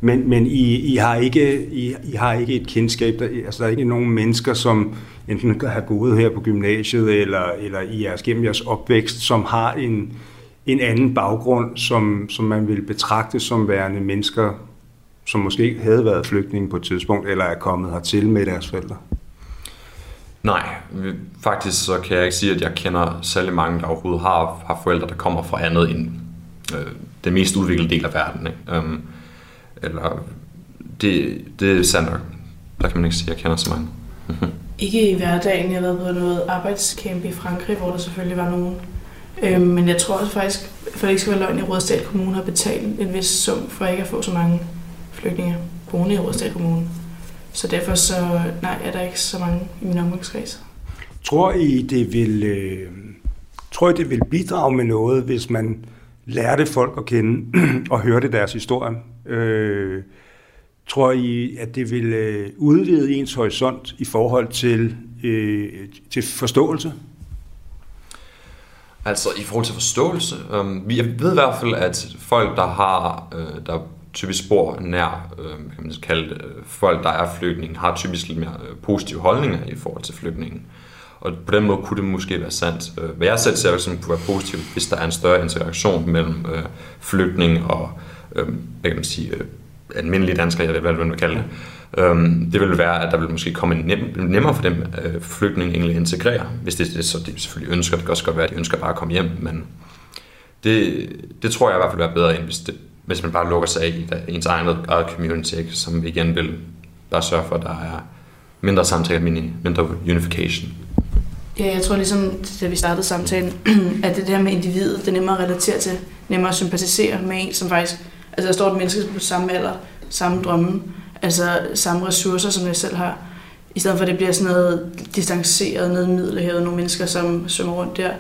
Men, men I, I, har ikke, I, I har ikke et kendskab, der, altså der er ikke nogen mennesker, som enten har gået her på gymnasiet, eller, eller i jeres, gennem jeres opvækst, som har en, en anden baggrund, som, som man vil betragte som værende mennesker, som måske ikke havde været flygtninge på et tidspunkt, eller er kommet hertil med deres forældre? Nej, faktisk så kan jeg ikke sige, at jeg kender særlig mange, der overhovedet har, har forældre, der kommer fra andet end øh, den mest udviklede del af verden. Ikke? Øhm, eller det, det er sandt nok. Der kan man ikke sige, at jeg kender så mange. *laughs* ikke i hverdagen. Jeg har været på noget arbejdscamp i Frankrig, hvor der selvfølgelig var nogen. Øhm, men jeg tror også faktisk, for det ikke skal være løgn, at Rådstad Kommune har betalt en vis sum for ikke at få så mange flygtninge boende i Rådstad Kommune. Så derfor så, nej, er der ikke så mange i min omgangskreds. Tror I, det vil, øh, tror I, det vil bidrage med noget, hvis man lærte folk at kende *clears throat* og hørte deres historie? Øh, tror I, at det vil øh, udvide ens horisont i forhold til, øh, til forståelse? Altså i forhold til forståelse, øh, vi ved i hvert fald, at folk, der har, øh, der typisk bor nær, øh, kan man kalde det, øh, folk, der er flygtninge, har typisk lidt mere øh, positive holdninger i forhold til flygtningen. Og på den måde kunne det måske være sandt. Øh, hvad jeg selv ser, som kunne være positivt, hvis der er en større interaktion mellem øh, flygtning og øh, hvad kan man sige, øh, almindelige danskere, jeg ved, hvad man vil kalde det. Øhm, det vil være, at der vil måske komme en nem, nemmere for dem øh, flygtninge egentlig at integrere, hvis det, det så de selvfølgelig ønsker. Det kan også godt være, at de ønsker bare at komme hjem, men det, det tror jeg i hvert fald vil være bedre, end hvis, det, hvis man bare lukker sig af i ens eget, eget community, ikke? som igen vil bare sørge for, at der er mindre samtale, mindre unification. Ja, jeg tror ligesom, da vi startede samtalen, *clears throat* at det der med individet, det er nemmere at relatere til, nemmere at sympatisere med en, som faktisk Altså der står et menneske på samme alder, samme drømme, altså samme ressourcer, som jeg selv har. I stedet for, at det bliver sådan noget distanceret ned i Middelhavet, nogle mennesker, som svømmer rundt der.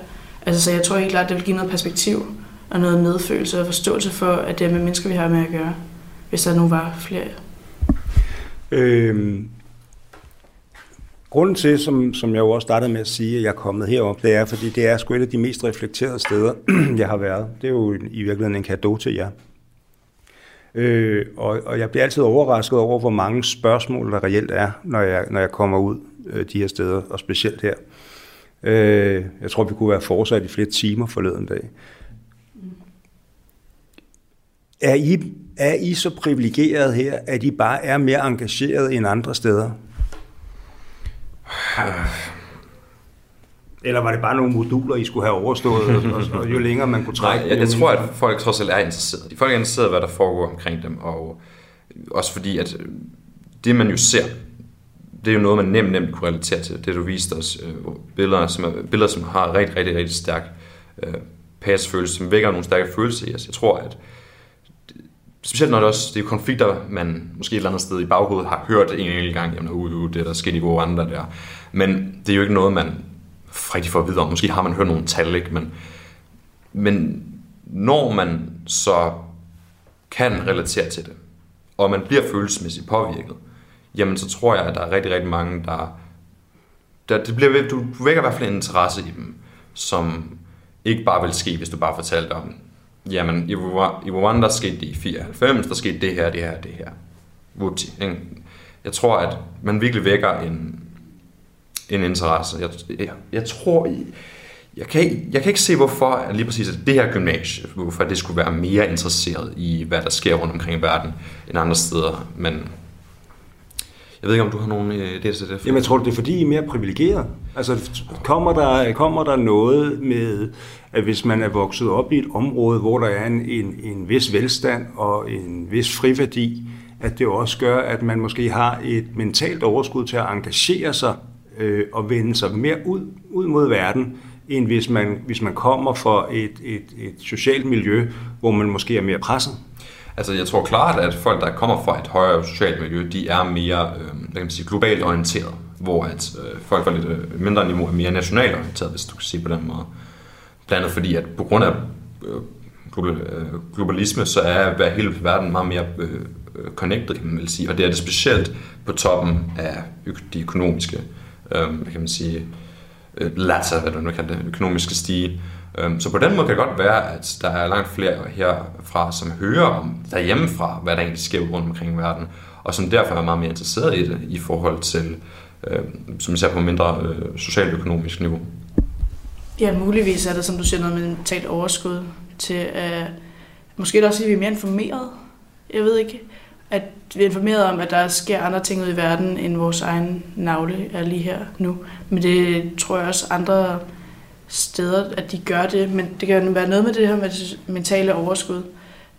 Altså, så jeg tror helt klart, at det vil give noget perspektiv og noget medfølelse og forståelse for, at det er med mennesker, vi har med at gøre, hvis der nu var flere. Øhm, grunden til, som, som jeg jo også startede med at sige, at jeg er kommet herop, det er, fordi det er sgu et af de mest reflekterede steder, *clears throat* jeg har været. Det er jo i virkeligheden en gave til jer. Øh, og, og jeg bliver altid overrasket over, hvor mange spørgsmål der reelt er, når jeg, når jeg kommer ud øh, de her steder, og specielt her. Øh, jeg tror, vi kunne være fortsat i flere timer forleden dag. Er I, er I så privilegeret her, at I bare er mere engageret end andre steder? Eller var det bare nogle moduler, I skulle have overstået, og, og, jo længere man kunne trække? Nej, jeg, jeg tror, at folk trods alt er interesseret. Folk er interesseret i, hvad der foregår omkring dem, og også fordi, at det man jo ser, det er jo noget, man nemt, nemt kunne relatere til. Det du viste os, øh, billeder, som er, billeder, som har rigtig, rigtig, rigtig stærk øh, pasfølelse, som vækker nogle stærke følelser i os. Jeg tror, at specielt når det også det er konflikter, man måske et eller andet sted i baghovedet har hørt en enkelt gang, jamen uh, uh, det der sket i andre der. Men det er jo ikke noget, man rigtig får at vide om. Måske har man hørt nogle tal, ikke? Men, men når man så kan relatere til det, og man bliver følelsesmæssigt påvirket, jamen så tror jeg, at der er rigtig, rigtig mange, der... der det bliver, du, du vækker i hvert fald en interesse i dem, som ikke bare vil ske, hvis du bare fortalte om, jamen i, Rwanda skete det i 94, der skete det her, det her, det her. Whoopty, ikke? Jeg tror, at man virkelig vækker en, en interesse. Jeg, jeg, jeg tror, jeg kan, jeg kan ikke se, hvorfor at lige præcis at det her gymnasie, hvorfor det skulle være mere interesseret i, hvad der sker rundt omkring i verden, end andre steder. Men jeg ved ikke, om du har nogen øh, idéer til det? Jamen, jeg tror, det er fordi, I er mere privilegeret. Altså, kommer der, kommer der noget med, at hvis man er vokset op i et område, hvor der er en, en, en vis velstand og en vis friværdi, at det også gør, at man måske har et mentalt overskud til at engagere sig øh, og vende sig mere ud, ud mod verden, end hvis man, hvis man kommer fra et, et, et socialt miljø, hvor man måske er mere presset. Altså, jeg tror klart, at folk, der kommer fra et højere socialt miljø, de er mere øh, hvad kan man sige, globalt orienteret, hvor at øh, folk fra lidt øh, mindre niveau er mere nationalt orienteret, hvis du kan sige på den måde. Blandt andet fordi, at på grund af øh, global, øh, globalisme, så er hele verden meget mere øh, øh, connected, kan man vel sige, og det er det specielt på toppen af de økonomiske, øh, Øhm, hvad kan man sige, øh, latter, hvad man nu kalder det, økonomiske stige. Øh, så på den måde kan det godt være, at der er langt flere herfra, som hører om derhjemmefra, hvad der egentlig sker rundt omkring i verden, og som derfor er meget mere interesseret i det i forhold til, øh, som især på mindre øh, socialøkonomisk niveau. Ja, muligvis er det, som du siger, noget med mentalt overskud til at... Måske det også, at vi er mere informeret. Jeg ved ikke. At vi er informeret om, at der sker andre ting ude i verden, end vores egen navle er lige her nu. Men det tror jeg også andre steder, at de gør det, men det kan være noget med det her med det mentale overskud.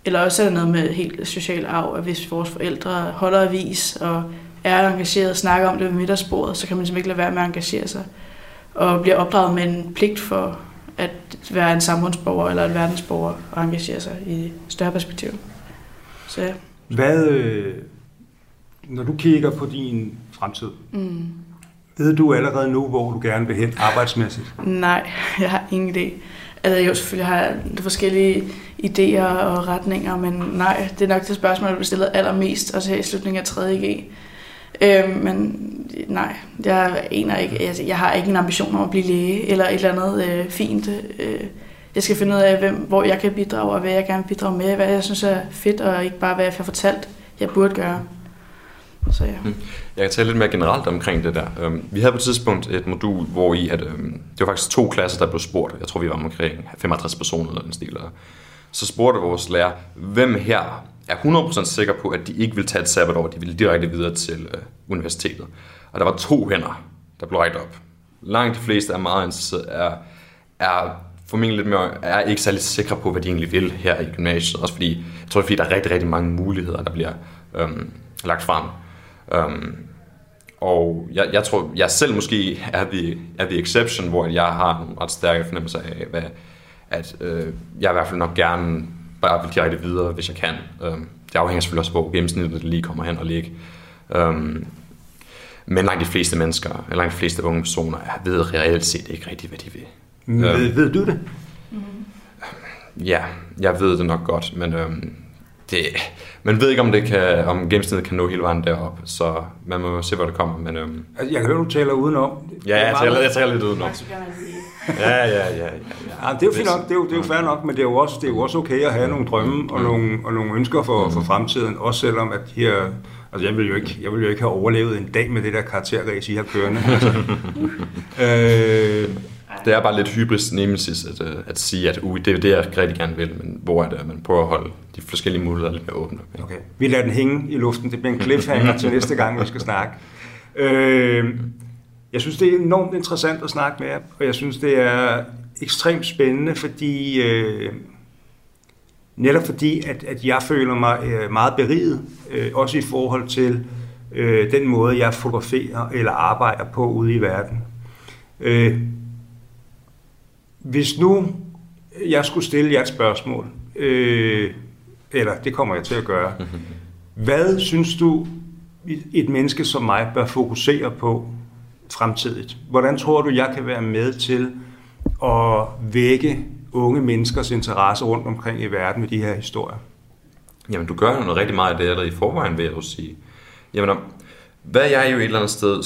Eller også er det noget med helt social arv, at hvis vores forældre holder avis og er engageret og snakker om det ved middagsbordet, så kan man simpelthen ikke lade være med at engagere sig. Og bliver opdraget med en pligt for at være en samfundsborger eller en verdensborger og engagere sig i større perspektiv. Så ja. Hvad, øh, når du kigger på din fremtid, mm. Ved du allerede nu, hvor du gerne vil hen arbejdsmæssigt? Nej, jeg har ingen idé. Altså, jeg selvfølgelig har jeg forskellige idéer og retninger, men nej, det er nok det spørgsmål, der bliver stillet allermest, også her i slutningen af 3.G. Øh, men nej, jeg aner ikke. Altså, jeg har ikke en ambition om at blive læge eller et eller andet øh, fint. Øh, jeg skal finde ud af, hvem, hvor jeg kan bidrage, og hvad jeg gerne vil bidrage med, hvad jeg synes er fedt, og ikke bare, hvad jeg får fortalt, jeg burde gøre. Så ja. Mm. Jeg kan tale lidt mere generelt omkring det der. Øhm, vi havde på et tidspunkt et modul, hvor i at, øhm, det var faktisk to klasser, der blev spurgt. Jeg tror, vi var omkring 65 personer eller den stil. Så spurgte vores lærer, hvem her er 100% sikker på, at de ikke vil tage et sabbatår, de vil direkte videre til øh, universitetet. Og der var to hænder, der blev rækket op. Langt de fleste er meget interesseret, er, er formentlig lidt mere, er ikke særlig sikre på, hvad de egentlig vil her i gymnasiet. Også fordi, jeg tror, fordi der er rigtig, rigtig mange muligheder, der bliver øhm, lagt frem. Øhm, og jeg, jeg tror, jeg selv måske er the, er the exception, hvor jeg har en ret stærk fornemmelse af, hvad, at øh, jeg i hvert fald nok gerne bare vil direkte videre, hvis jeg kan. Øhm, det afhænger selvfølgelig også på, hvor gennemsnittet lige kommer hen og ligge. Øhm, men langt de fleste mennesker, eller langt de fleste unge personer, ved reelt set ikke rigtigt, hvad de vil. Ved, um, ved du det? Ja, jeg ved det nok godt, men øhm, det, man ved ikke, om, det kan, om gennemsnittet kan nå hele vejen derop, så man må se, hvor det kommer. Men, øhm, altså, jeg kan høre, du taler udenom. Ja, jeg taler, jeg taler lidt udenom. Ja, ja, ja. ja, ja. ja det er jo fint nok, det er jo, det er jo fair nok, men det er jo også, det er jo også okay at have nogle drømme og, mm. nogle, og nogle ønsker for, for fremtiden, også selvom at de her Altså, jeg vil, jo ikke, jeg vil jo ikke have overlevet en dag med det der karakterræs, I har kørende. *laughs* Altså. øh, det er bare lidt hybris nemesis at, øh, at sige, at uh, det er det, jeg rigtig gerne vil, men hvor er det, at man prøver at holde de forskellige muligheder lidt mere åbne. Okay. Vi lader den hænge i luften. Det bliver en cliffhanger til næste gang, vi skal snakke. Øh, Jeg synes, det er enormt interessant at snakke med jer, og jeg synes, det er ekstremt spændende, fordi øh, netop fordi, at, at jeg føler mig øh, meget beriget, øh, også i forhold til øh, den måde, jeg fotograferer eller arbejder på ude i verden. Øh, hvis nu jeg skulle stille jer et spørgsmål, øh, eller det kommer jeg til at gøre, hvad synes du, et menneske som mig bør fokusere på fremtidigt? Hvordan tror du, jeg kan være med til at vække unge menneskers interesse rundt omkring i verden med de her historier? Jamen, du gør jo noget rigtig meget af det allerede i forvejen, vil jeg jo sige. Jamen, hvad jeg jo et eller andet sted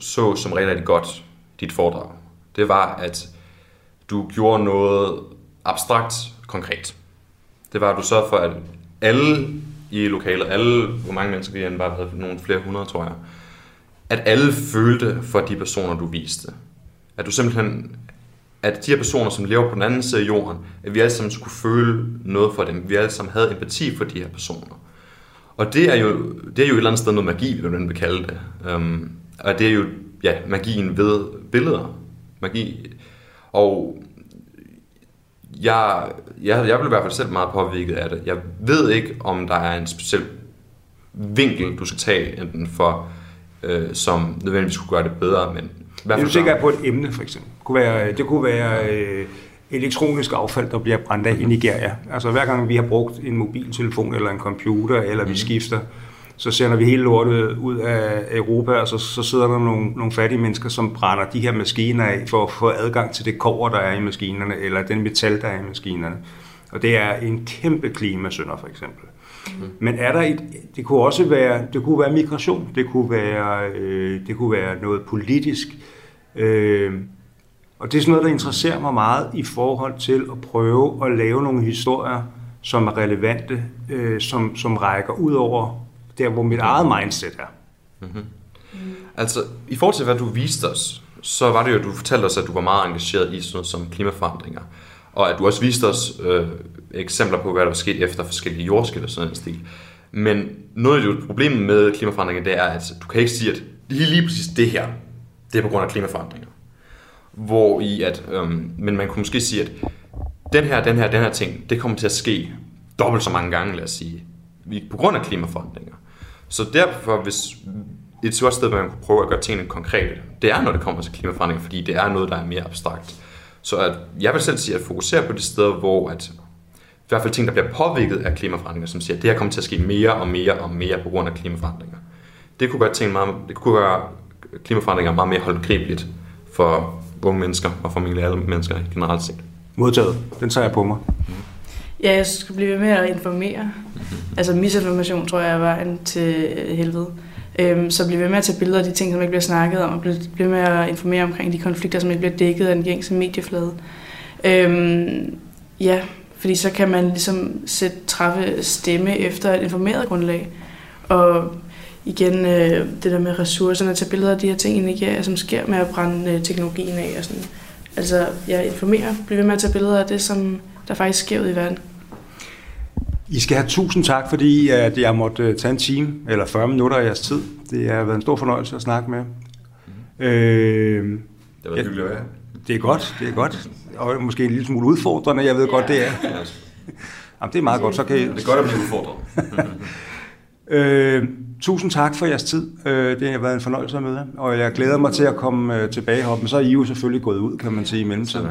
så som rigtig, rigtig godt, dit foredrag, det var, at du gjorde noget abstrakt konkret. Det var, at du sørgede for, at alle i lokalet, alle, hvor mange mennesker vi end var, nogle flere hundrede, tror jeg, at alle følte for de personer, du viste. At du simpelthen, at de her personer, som lever på den anden side af jorden, at vi alle sammen skulle føle noget for dem. Vi alle sammen havde empati for de her personer. Og det er jo, det er jo et eller andet sted noget magi, vil du kalde det. Um, og det er jo ja, magien ved billeder. Magi. Og jeg, jeg, jeg blev i hvert fald selv meget påvirket af det. Jeg ved ikke, om der er en speciel vinkel, du skal tage, enten for, øh, som nødvendigvis skulle gøre det bedre, men i hvert fald... Du tænker på et emne, for eksempel. Det kunne være, det kunne være øh, elektronisk affald, der bliver brændt af i Nigeria. Altså hver gang vi har brugt en mobiltelefon eller en computer, eller vi mm. skifter, så sender vi hele lortet ud af Europa, og så, så sidder der nogle, nogle fattige mennesker, som brænder de her maskiner af, for at få adgang til det kover, der er i maskinerne, eller den metal, der er i maskinerne. Og det er en kæmpe klimasønder, for eksempel. Mm. Men er der et, det kunne også være, det kunne være migration, det kunne være, øh, det kunne være noget politisk, øh, og det er sådan noget, der interesserer mig meget i forhold til at prøve at lave nogle historier, som er relevante, øh, som, som rækker ud over der, hvor mit eget mindset er. Mm-hmm. Altså, i forhold til, hvad du viste os, så var det jo, at du fortalte os, at du var meget engageret i sådan noget som klimaforandringer. Og at du også viste os øh, eksempler på, hvad der var sket efter forskellige jordskæld og sådan en stil. Men noget af det problemet med klimaforandringer, det er, at du kan ikke sige, at lige, lige præcis det her, det er på grund af klimaforandringer. Hvor i at, øhm, men man kunne måske sige, at den her, den her, den her ting, det kommer til at ske dobbelt så mange gange, lad os sige, på grund af klimaforandringer. Så derfor, hvis et godt sted, hvor man kunne prøve at gøre tingene konkrete, det er, når det kommer til klimaforandringer, fordi det er noget, der er mere abstrakt. Så at, jeg vil selv sige, at fokusere på de steder, hvor at, i hvert fald ting, der bliver påvirket af klimaforandringer, som siger, at det her kommer til at ske mere og mere og mere på grund af klimaforandringer. Det kunne gøre, ting meget, det kunne gøre klimaforandringer meget mere håndgribeligt for unge mennesker og for alle mennesker generelt set. Modtaget. Den tager jeg på mig. Mm. Ja, jeg skal blive ved med at informere. Altså misinformation, tror jeg, er vejen til helvede. Øhm, så blive ved med at tage billeder af de ting, som ikke bliver snakket om, og blive ved med at informere omkring de konflikter, som ikke bliver dækket af den gængse medieflade. Øhm, ja, fordi så kan man ligesom sætte, træffe stemme efter et informeret grundlag. Og igen, øh, det der med ressourcerne, tage billeder af de her ting, ikke, som sker med at brænde øh, teknologien af. Og sådan. Altså, jeg informerer, bliver ved med at tage billeder af det, som der faktisk sker ud i verden. I skal have tusind tak, fordi at jeg måtte øh, tage en time eller 40 minutter af jeres tid. Det har været en stor fornøjelse at snakke med. Mm. Øh, det var hyggeligt at være. Det er godt, det er godt. Og måske en lille smule udfordrende, jeg ved ja. godt, det er. Jamen, det er meget godt, så kan I... Det er godt at blive udfordret. *laughs* øh, tusind tak for jeres tid. Øh, det har været en fornøjelse at møde og jeg glæder mig til at komme øh, tilbage herop. Men så er I jo selvfølgelig gået ud, kan man sige, i mellemtiden.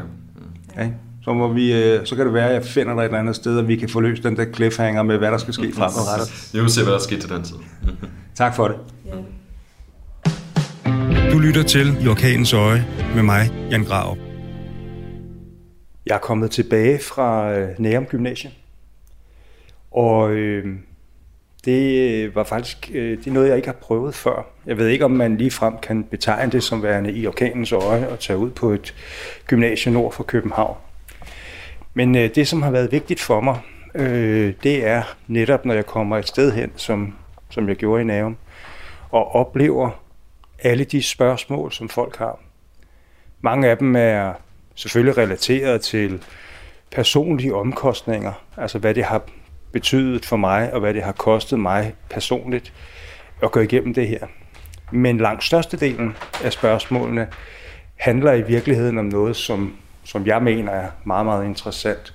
Ja. Så, må vi, øh, så kan det være, at jeg finder dig et eller andet sted, og vi kan få løst den der cliffhanger med, hvad der skal ske fremadrettet. Vi må se, hvad der sker til den tid. *laughs* tak for det. Du lytter til I Orkanens Øje med mig, Jan Grav. Jeg er kommet tilbage fra øh, Nærum Gymnasium, og øh, det var faktisk øh, det er noget, jeg ikke har prøvet før. Jeg ved ikke, om man lige frem kan betegne det som værende i orkanens øje og tage ud på et gymnasium nord for København. Men øh, det, som har været vigtigt for mig, øh, det er netop, når jeg kommer et sted hen, som, som jeg gjorde i Navn, og oplever alle de spørgsmål, som folk har. Mange af dem er selvfølgelig relateret til personlige omkostninger, altså hvad det har betydet for mig, og hvad det har kostet mig personligt at gå igennem det her. Men langt størstedelen af spørgsmålene handler i virkeligheden om noget, som, som jeg mener er meget, meget interessant,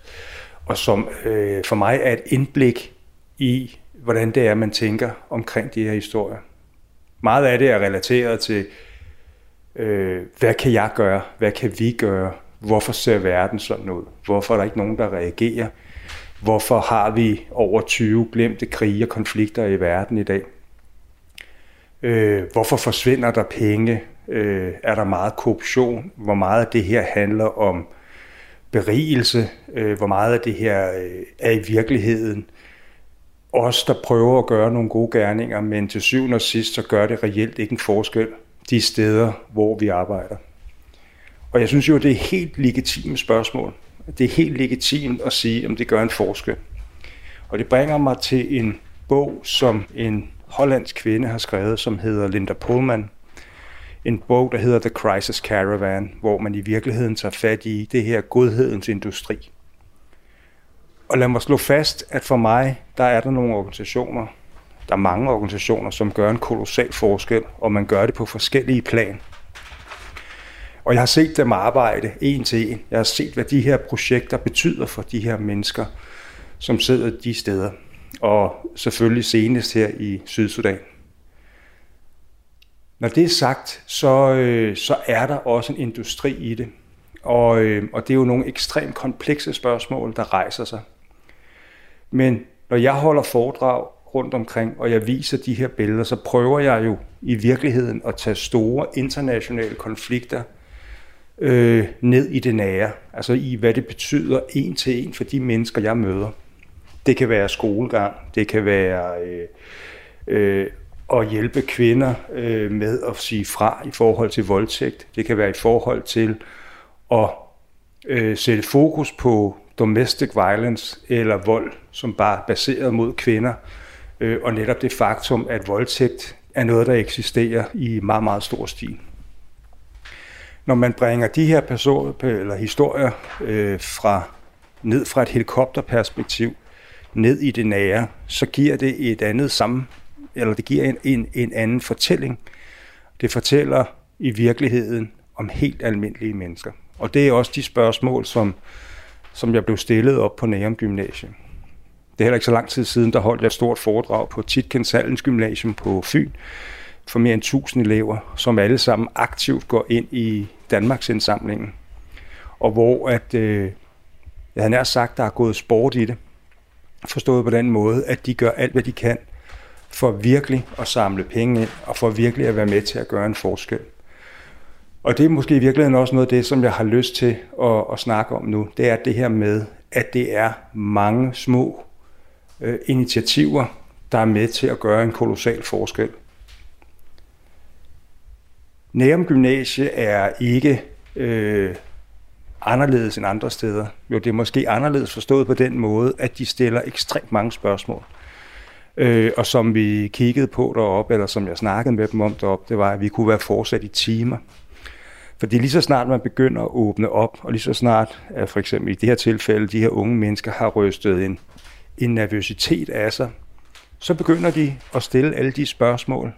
og som øh, for mig er et indblik i, hvordan det er, man tænker omkring de her historier. Meget af det er relateret til, øh, hvad kan jeg gøre, hvad kan vi gøre, hvorfor ser verden sådan ud, hvorfor er der ikke nogen, der reagerer, hvorfor har vi over 20 glemte krige og konflikter i verden i dag, øh, hvorfor forsvinder der penge, øh, er der meget korruption, hvor meget af det her handler om berigelse, øh, hvor meget af det her øh, er i virkeligheden os, der prøver at gøre nogle gode gerninger, men til syvende og sidst, så gør det reelt ikke en forskel de steder, hvor vi arbejder. Og jeg synes jo, det er helt legitimt spørgsmål. Det er helt legitimt at sige, om det gør en forskel. Og det bringer mig til en bog, som en hollandsk kvinde har skrevet, som hedder Linda Pullman. En bog, der hedder The Crisis Caravan, hvor man i virkeligheden tager fat i det her godhedens industri. Og lad mig slå fast, at for mig, der er der nogle organisationer, der er mange organisationer, som gør en kolossal forskel, og man gør det på forskellige plan. Og jeg har set dem arbejde en til en. Jeg har set, hvad de her projekter betyder for de her mennesker, som sidder de steder. Og selvfølgelig senest her i Sydsudan. Når det er sagt, så, øh, så er der også en industri i det. Og, øh, og det er jo nogle ekstremt komplekse spørgsmål, der rejser sig. Men når jeg holder foredrag rundt omkring, og jeg viser de her billeder, så prøver jeg jo i virkeligheden at tage store internationale konflikter øh, ned i det nære. Altså i, hvad det betyder en til en for de mennesker, jeg møder. Det kan være skolegang, det kan være øh, øh, at hjælpe kvinder øh, med at sige fra i forhold til voldtægt. Det kan være i forhold til at øh, sætte fokus på domestic violence eller vold, som bare er baseret mod kvinder, øh, og netop det faktum, at voldtægt er noget, der eksisterer i meget, meget stor stil. Når man bringer de her personer, eller historier øh, fra, ned fra et helikopterperspektiv, ned i det nære, så giver det et andet sammen, eller det giver en, en, en anden fortælling. Det fortæller i virkeligheden om helt almindelige mennesker. Og det er også de spørgsmål, som, som jeg blev stillet op på Nærum Gymnasium. Det er heller ikke så lang tid siden, der holdt jeg et stort foredrag på Titkens Hallens Gymnasium på Fyn for mere end 1000 elever, som alle sammen aktivt går ind i Danmarks indsamlingen. Og hvor at, øh, jeg havde nær sagt, der er gået sport i det. Forstået på den måde, at de gør alt, hvad de kan for virkelig at samle penge ind, og for virkelig at være med til at gøre en forskel. Og det er måske i virkeligheden også noget af det, som jeg har lyst til at, at snakke om nu. Det er det her med, at det er mange små øh, initiativer, der er med til at gøre en kolossal forskel. Nærum Gymnasie er ikke øh, anderledes end andre steder. Jo, det er måske anderledes forstået på den måde, at de stiller ekstremt mange spørgsmål. Øh, og som vi kiggede på deroppe, eller som jeg snakkede med dem om deroppe, det var, at vi kunne være fortsat i timer. Fordi lige så snart man begynder at åbne op, og lige så snart, at for eksempel i det her tilfælde, de her unge mennesker har rystet en, en nervøsitet af sig, så begynder de at stille alle de spørgsmål,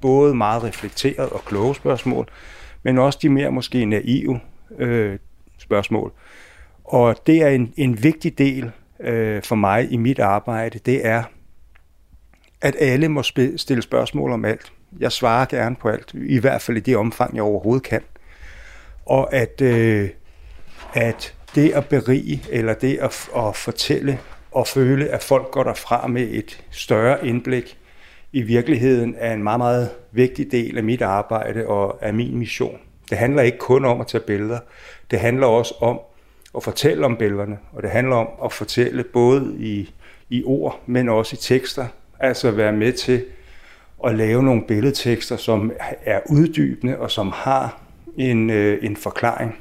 både meget reflekteret og kloge spørgsmål, men også de mere måske naive øh, spørgsmål. Og det er en, en vigtig del øh, for mig i mit arbejde, det er, at alle må stille spørgsmål om alt. Jeg svarer gerne på alt, i hvert fald i det omfang, jeg overhovedet kan. Og at, øh, at det at berige, eller det at, at fortælle og føle, at folk går derfra med et større indblik, i virkeligheden er en meget, meget vigtig del af mit arbejde og af min mission. Det handler ikke kun om at tage billeder. Det handler også om at fortælle om billederne, og det handler om at fortælle både i, i ord, men også i tekster. Altså være med til at lave nogle billedtekster, som er uddybende og som har en, øh, en forklaring.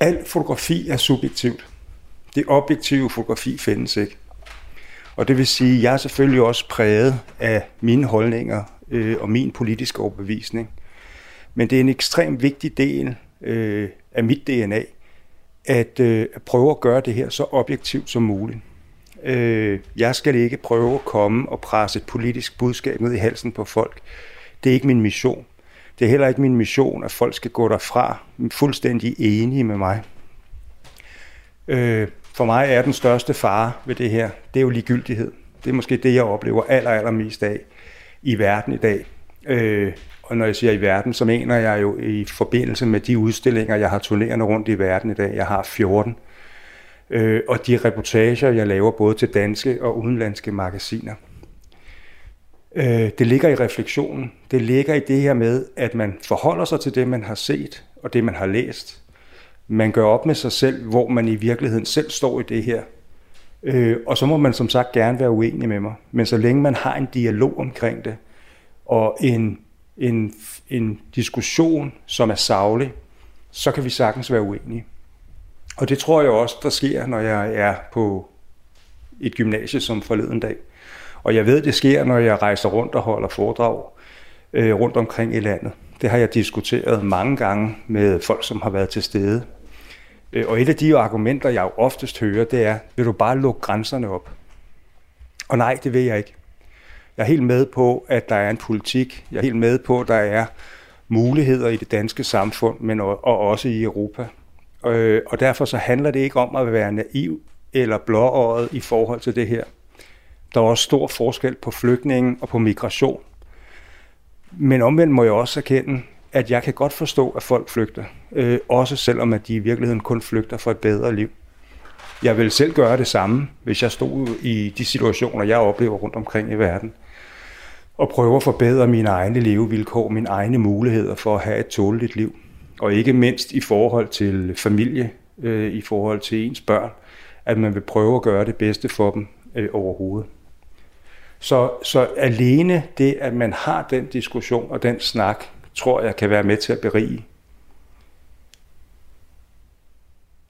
Al fotografi er subjektivt. Det objektive fotografi findes ikke. Og det vil sige, at jeg er selvfølgelig også præget af mine holdninger øh, og min politiske overbevisning. Men det er en ekstremt vigtig del øh, af mit DNA, at, øh, at prøve at gøre det her så objektivt som muligt. Øh, jeg skal ikke prøve at komme og presse et politisk budskab ned i halsen på folk. Det er ikke min mission. Det er heller ikke min mission, at folk skal gå derfra fuldstændig enige med mig. Øh, for mig er den største fare ved det her, det er jo ligegyldighed. Det er måske det, jeg oplever aller, allermest af i verden i dag. Øh, og når jeg siger i verden, så mener jeg jo i forbindelse med de udstillinger, jeg har turnerende rundt i verden i dag. Jeg har 14. Øh, øh, og de reportager, jeg laver både til danske og udenlandske magasiner. Øh, det ligger i refleksionen. Det ligger i det her med, at man forholder sig til det, man har set og det, man har læst. Man gør op med sig selv, hvor man i virkeligheden selv står i det her. Øh, og så må man som sagt gerne være uenig med mig. Men så længe man har en dialog omkring det, og en, en, en diskussion, som er savlig, så kan vi sagtens være uenige. Og det tror jeg også, der sker, når jeg er på et gymnasie som forleden dag. Og jeg ved, det sker, når jeg rejser rundt og holder foredrag øh, rundt omkring i landet. Det har jeg diskuteret mange gange med folk, som har været til stede. Øh, og et af de argumenter, jeg jo oftest hører, det er, vil du bare lukke grænserne op? Og nej, det vil jeg ikke. Jeg er helt med på, at der er en politik. Jeg er helt med på, at der er muligheder i det danske samfund, men og også i Europa. Øh, og derfor så handler det ikke om at være naiv eller blåøjet i forhold til det her. Der er også stor forskel på flygtningen og på migration. Men omvendt må jeg også erkende, at jeg kan godt forstå, at folk flygter. Øh, også selvom at de i virkeligheden kun flygter for et bedre liv. Jeg vil selv gøre det samme, hvis jeg stod i de situationer, jeg oplever rundt omkring i verden. Og prøver at forbedre mine egne levevilkår, mine egne muligheder for at have et tåleligt liv. Og ikke mindst i forhold til familie, øh, i forhold til ens børn, at man vil prøve at gøre det bedste for dem øh, overhovedet. Så, så alene det, at man har den diskussion og den snak, tror jeg kan være med til at berige.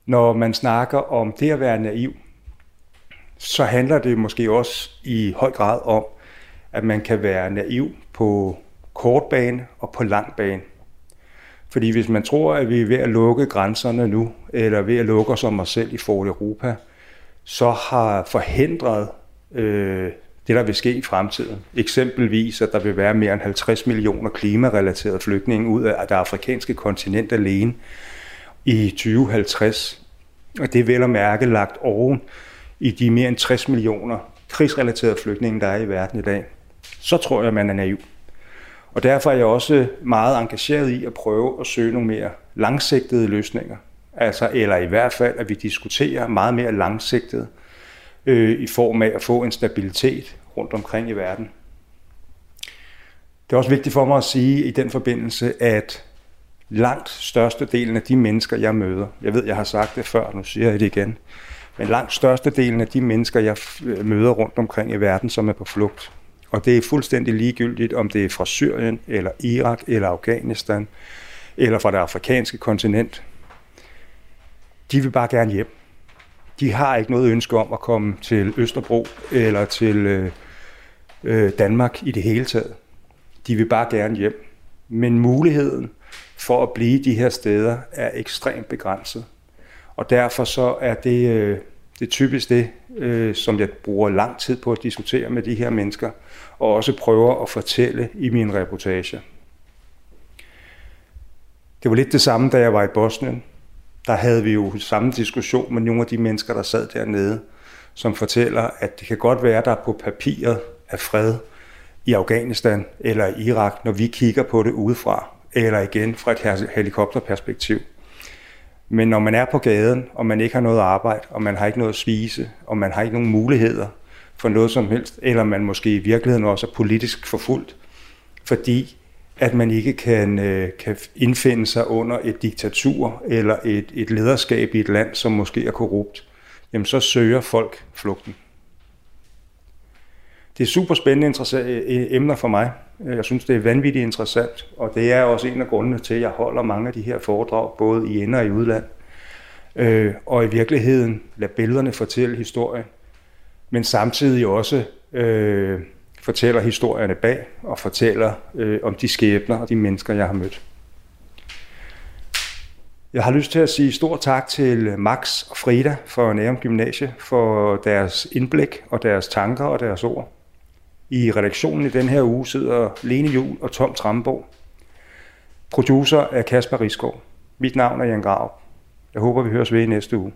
Når man snakker om det at være naiv, så handler det måske også i høj grad om, at man kan være naiv på kort bane og på lang bane. Fordi hvis man tror, at vi er ved at lukke grænserne nu, eller ved at lukke os om os selv i forhold Europa, så har forhindret øh, det, der vil ske i fremtiden. Eksempelvis, at der vil være mere end 50 millioner klimarelaterede flygtninge ud af det afrikanske kontinent alene i 2050. Og det er vel at mærke lagt oven i de mere end 60 millioner krigsrelaterede flygtninge, der er i verden i dag. Så tror jeg, man er naiv. Og derfor er jeg også meget engageret i at prøve at søge nogle mere langsigtede løsninger. Altså, eller i hvert fald, at vi diskuterer meget mere langsigtet øh, i form af at få en stabilitet rundt omkring i verden. Det er også vigtigt for mig at sige i den forbindelse, at langt størstedelen af de mennesker, jeg møder, jeg ved, jeg har sagt det før, nu siger jeg det igen, men langt størstedelen af de mennesker, jeg øh, møder rundt omkring i verden, som er på flugt, og det er fuldstændig ligegyldigt, om det er fra Syrien, eller Irak, eller Afghanistan, eller fra det afrikanske kontinent. De vil bare gerne hjem. De har ikke noget ønske om at komme til Østerbro eller til øh, øh, Danmark i det hele taget. De vil bare gerne hjem. Men muligheden for at blive de her steder er ekstremt begrænset. Og derfor så er det, øh, det er typisk det, øh, som jeg bruger lang tid på at diskutere med de her mennesker, og også prøver at fortælle i min reportage. Det var lidt det samme, da jeg var i Bosnien. Der havde vi jo samme diskussion med nogle af de mennesker, der sad dernede, som fortæller, at det kan godt være, der på papiret er fred i Afghanistan eller i Irak, når vi kigger på det udefra, eller igen fra et helikopterperspektiv. Men når man er på gaden, og man ikke har noget arbejde, og man har ikke noget at spise, og man har ikke nogen muligheder for noget som helst, eller man måske i virkeligheden også er politisk forfulgt, fordi at man ikke kan, øh, kan indfinde sig under et diktatur eller et, et lederskab i et land, som måske er korrupt, jamen så søger folk flugten. Det er super spændende øh, emner for mig. Jeg synes, det er vanvittigt interessant, og det er også en af grundene til, at jeg holder mange af de her foredrag, både i ind og i udland. Øh, og i virkeligheden lade billederne fortælle historien, men samtidig også øh, fortæller historierne bag og fortæller øh, om de skæbner og de mennesker, jeg har mødt. Jeg har lyst til at sige stor tak til Max og Frida for Nærum Gymnasie for deres indblik og deres tanker og deres ord. I redaktionen i den her uge sidder Lene Jul og Tom Tramborg. Producer er Kasper Riskov. Mit navn er Jan Grav. Jeg håber, vi høres ved i næste uge.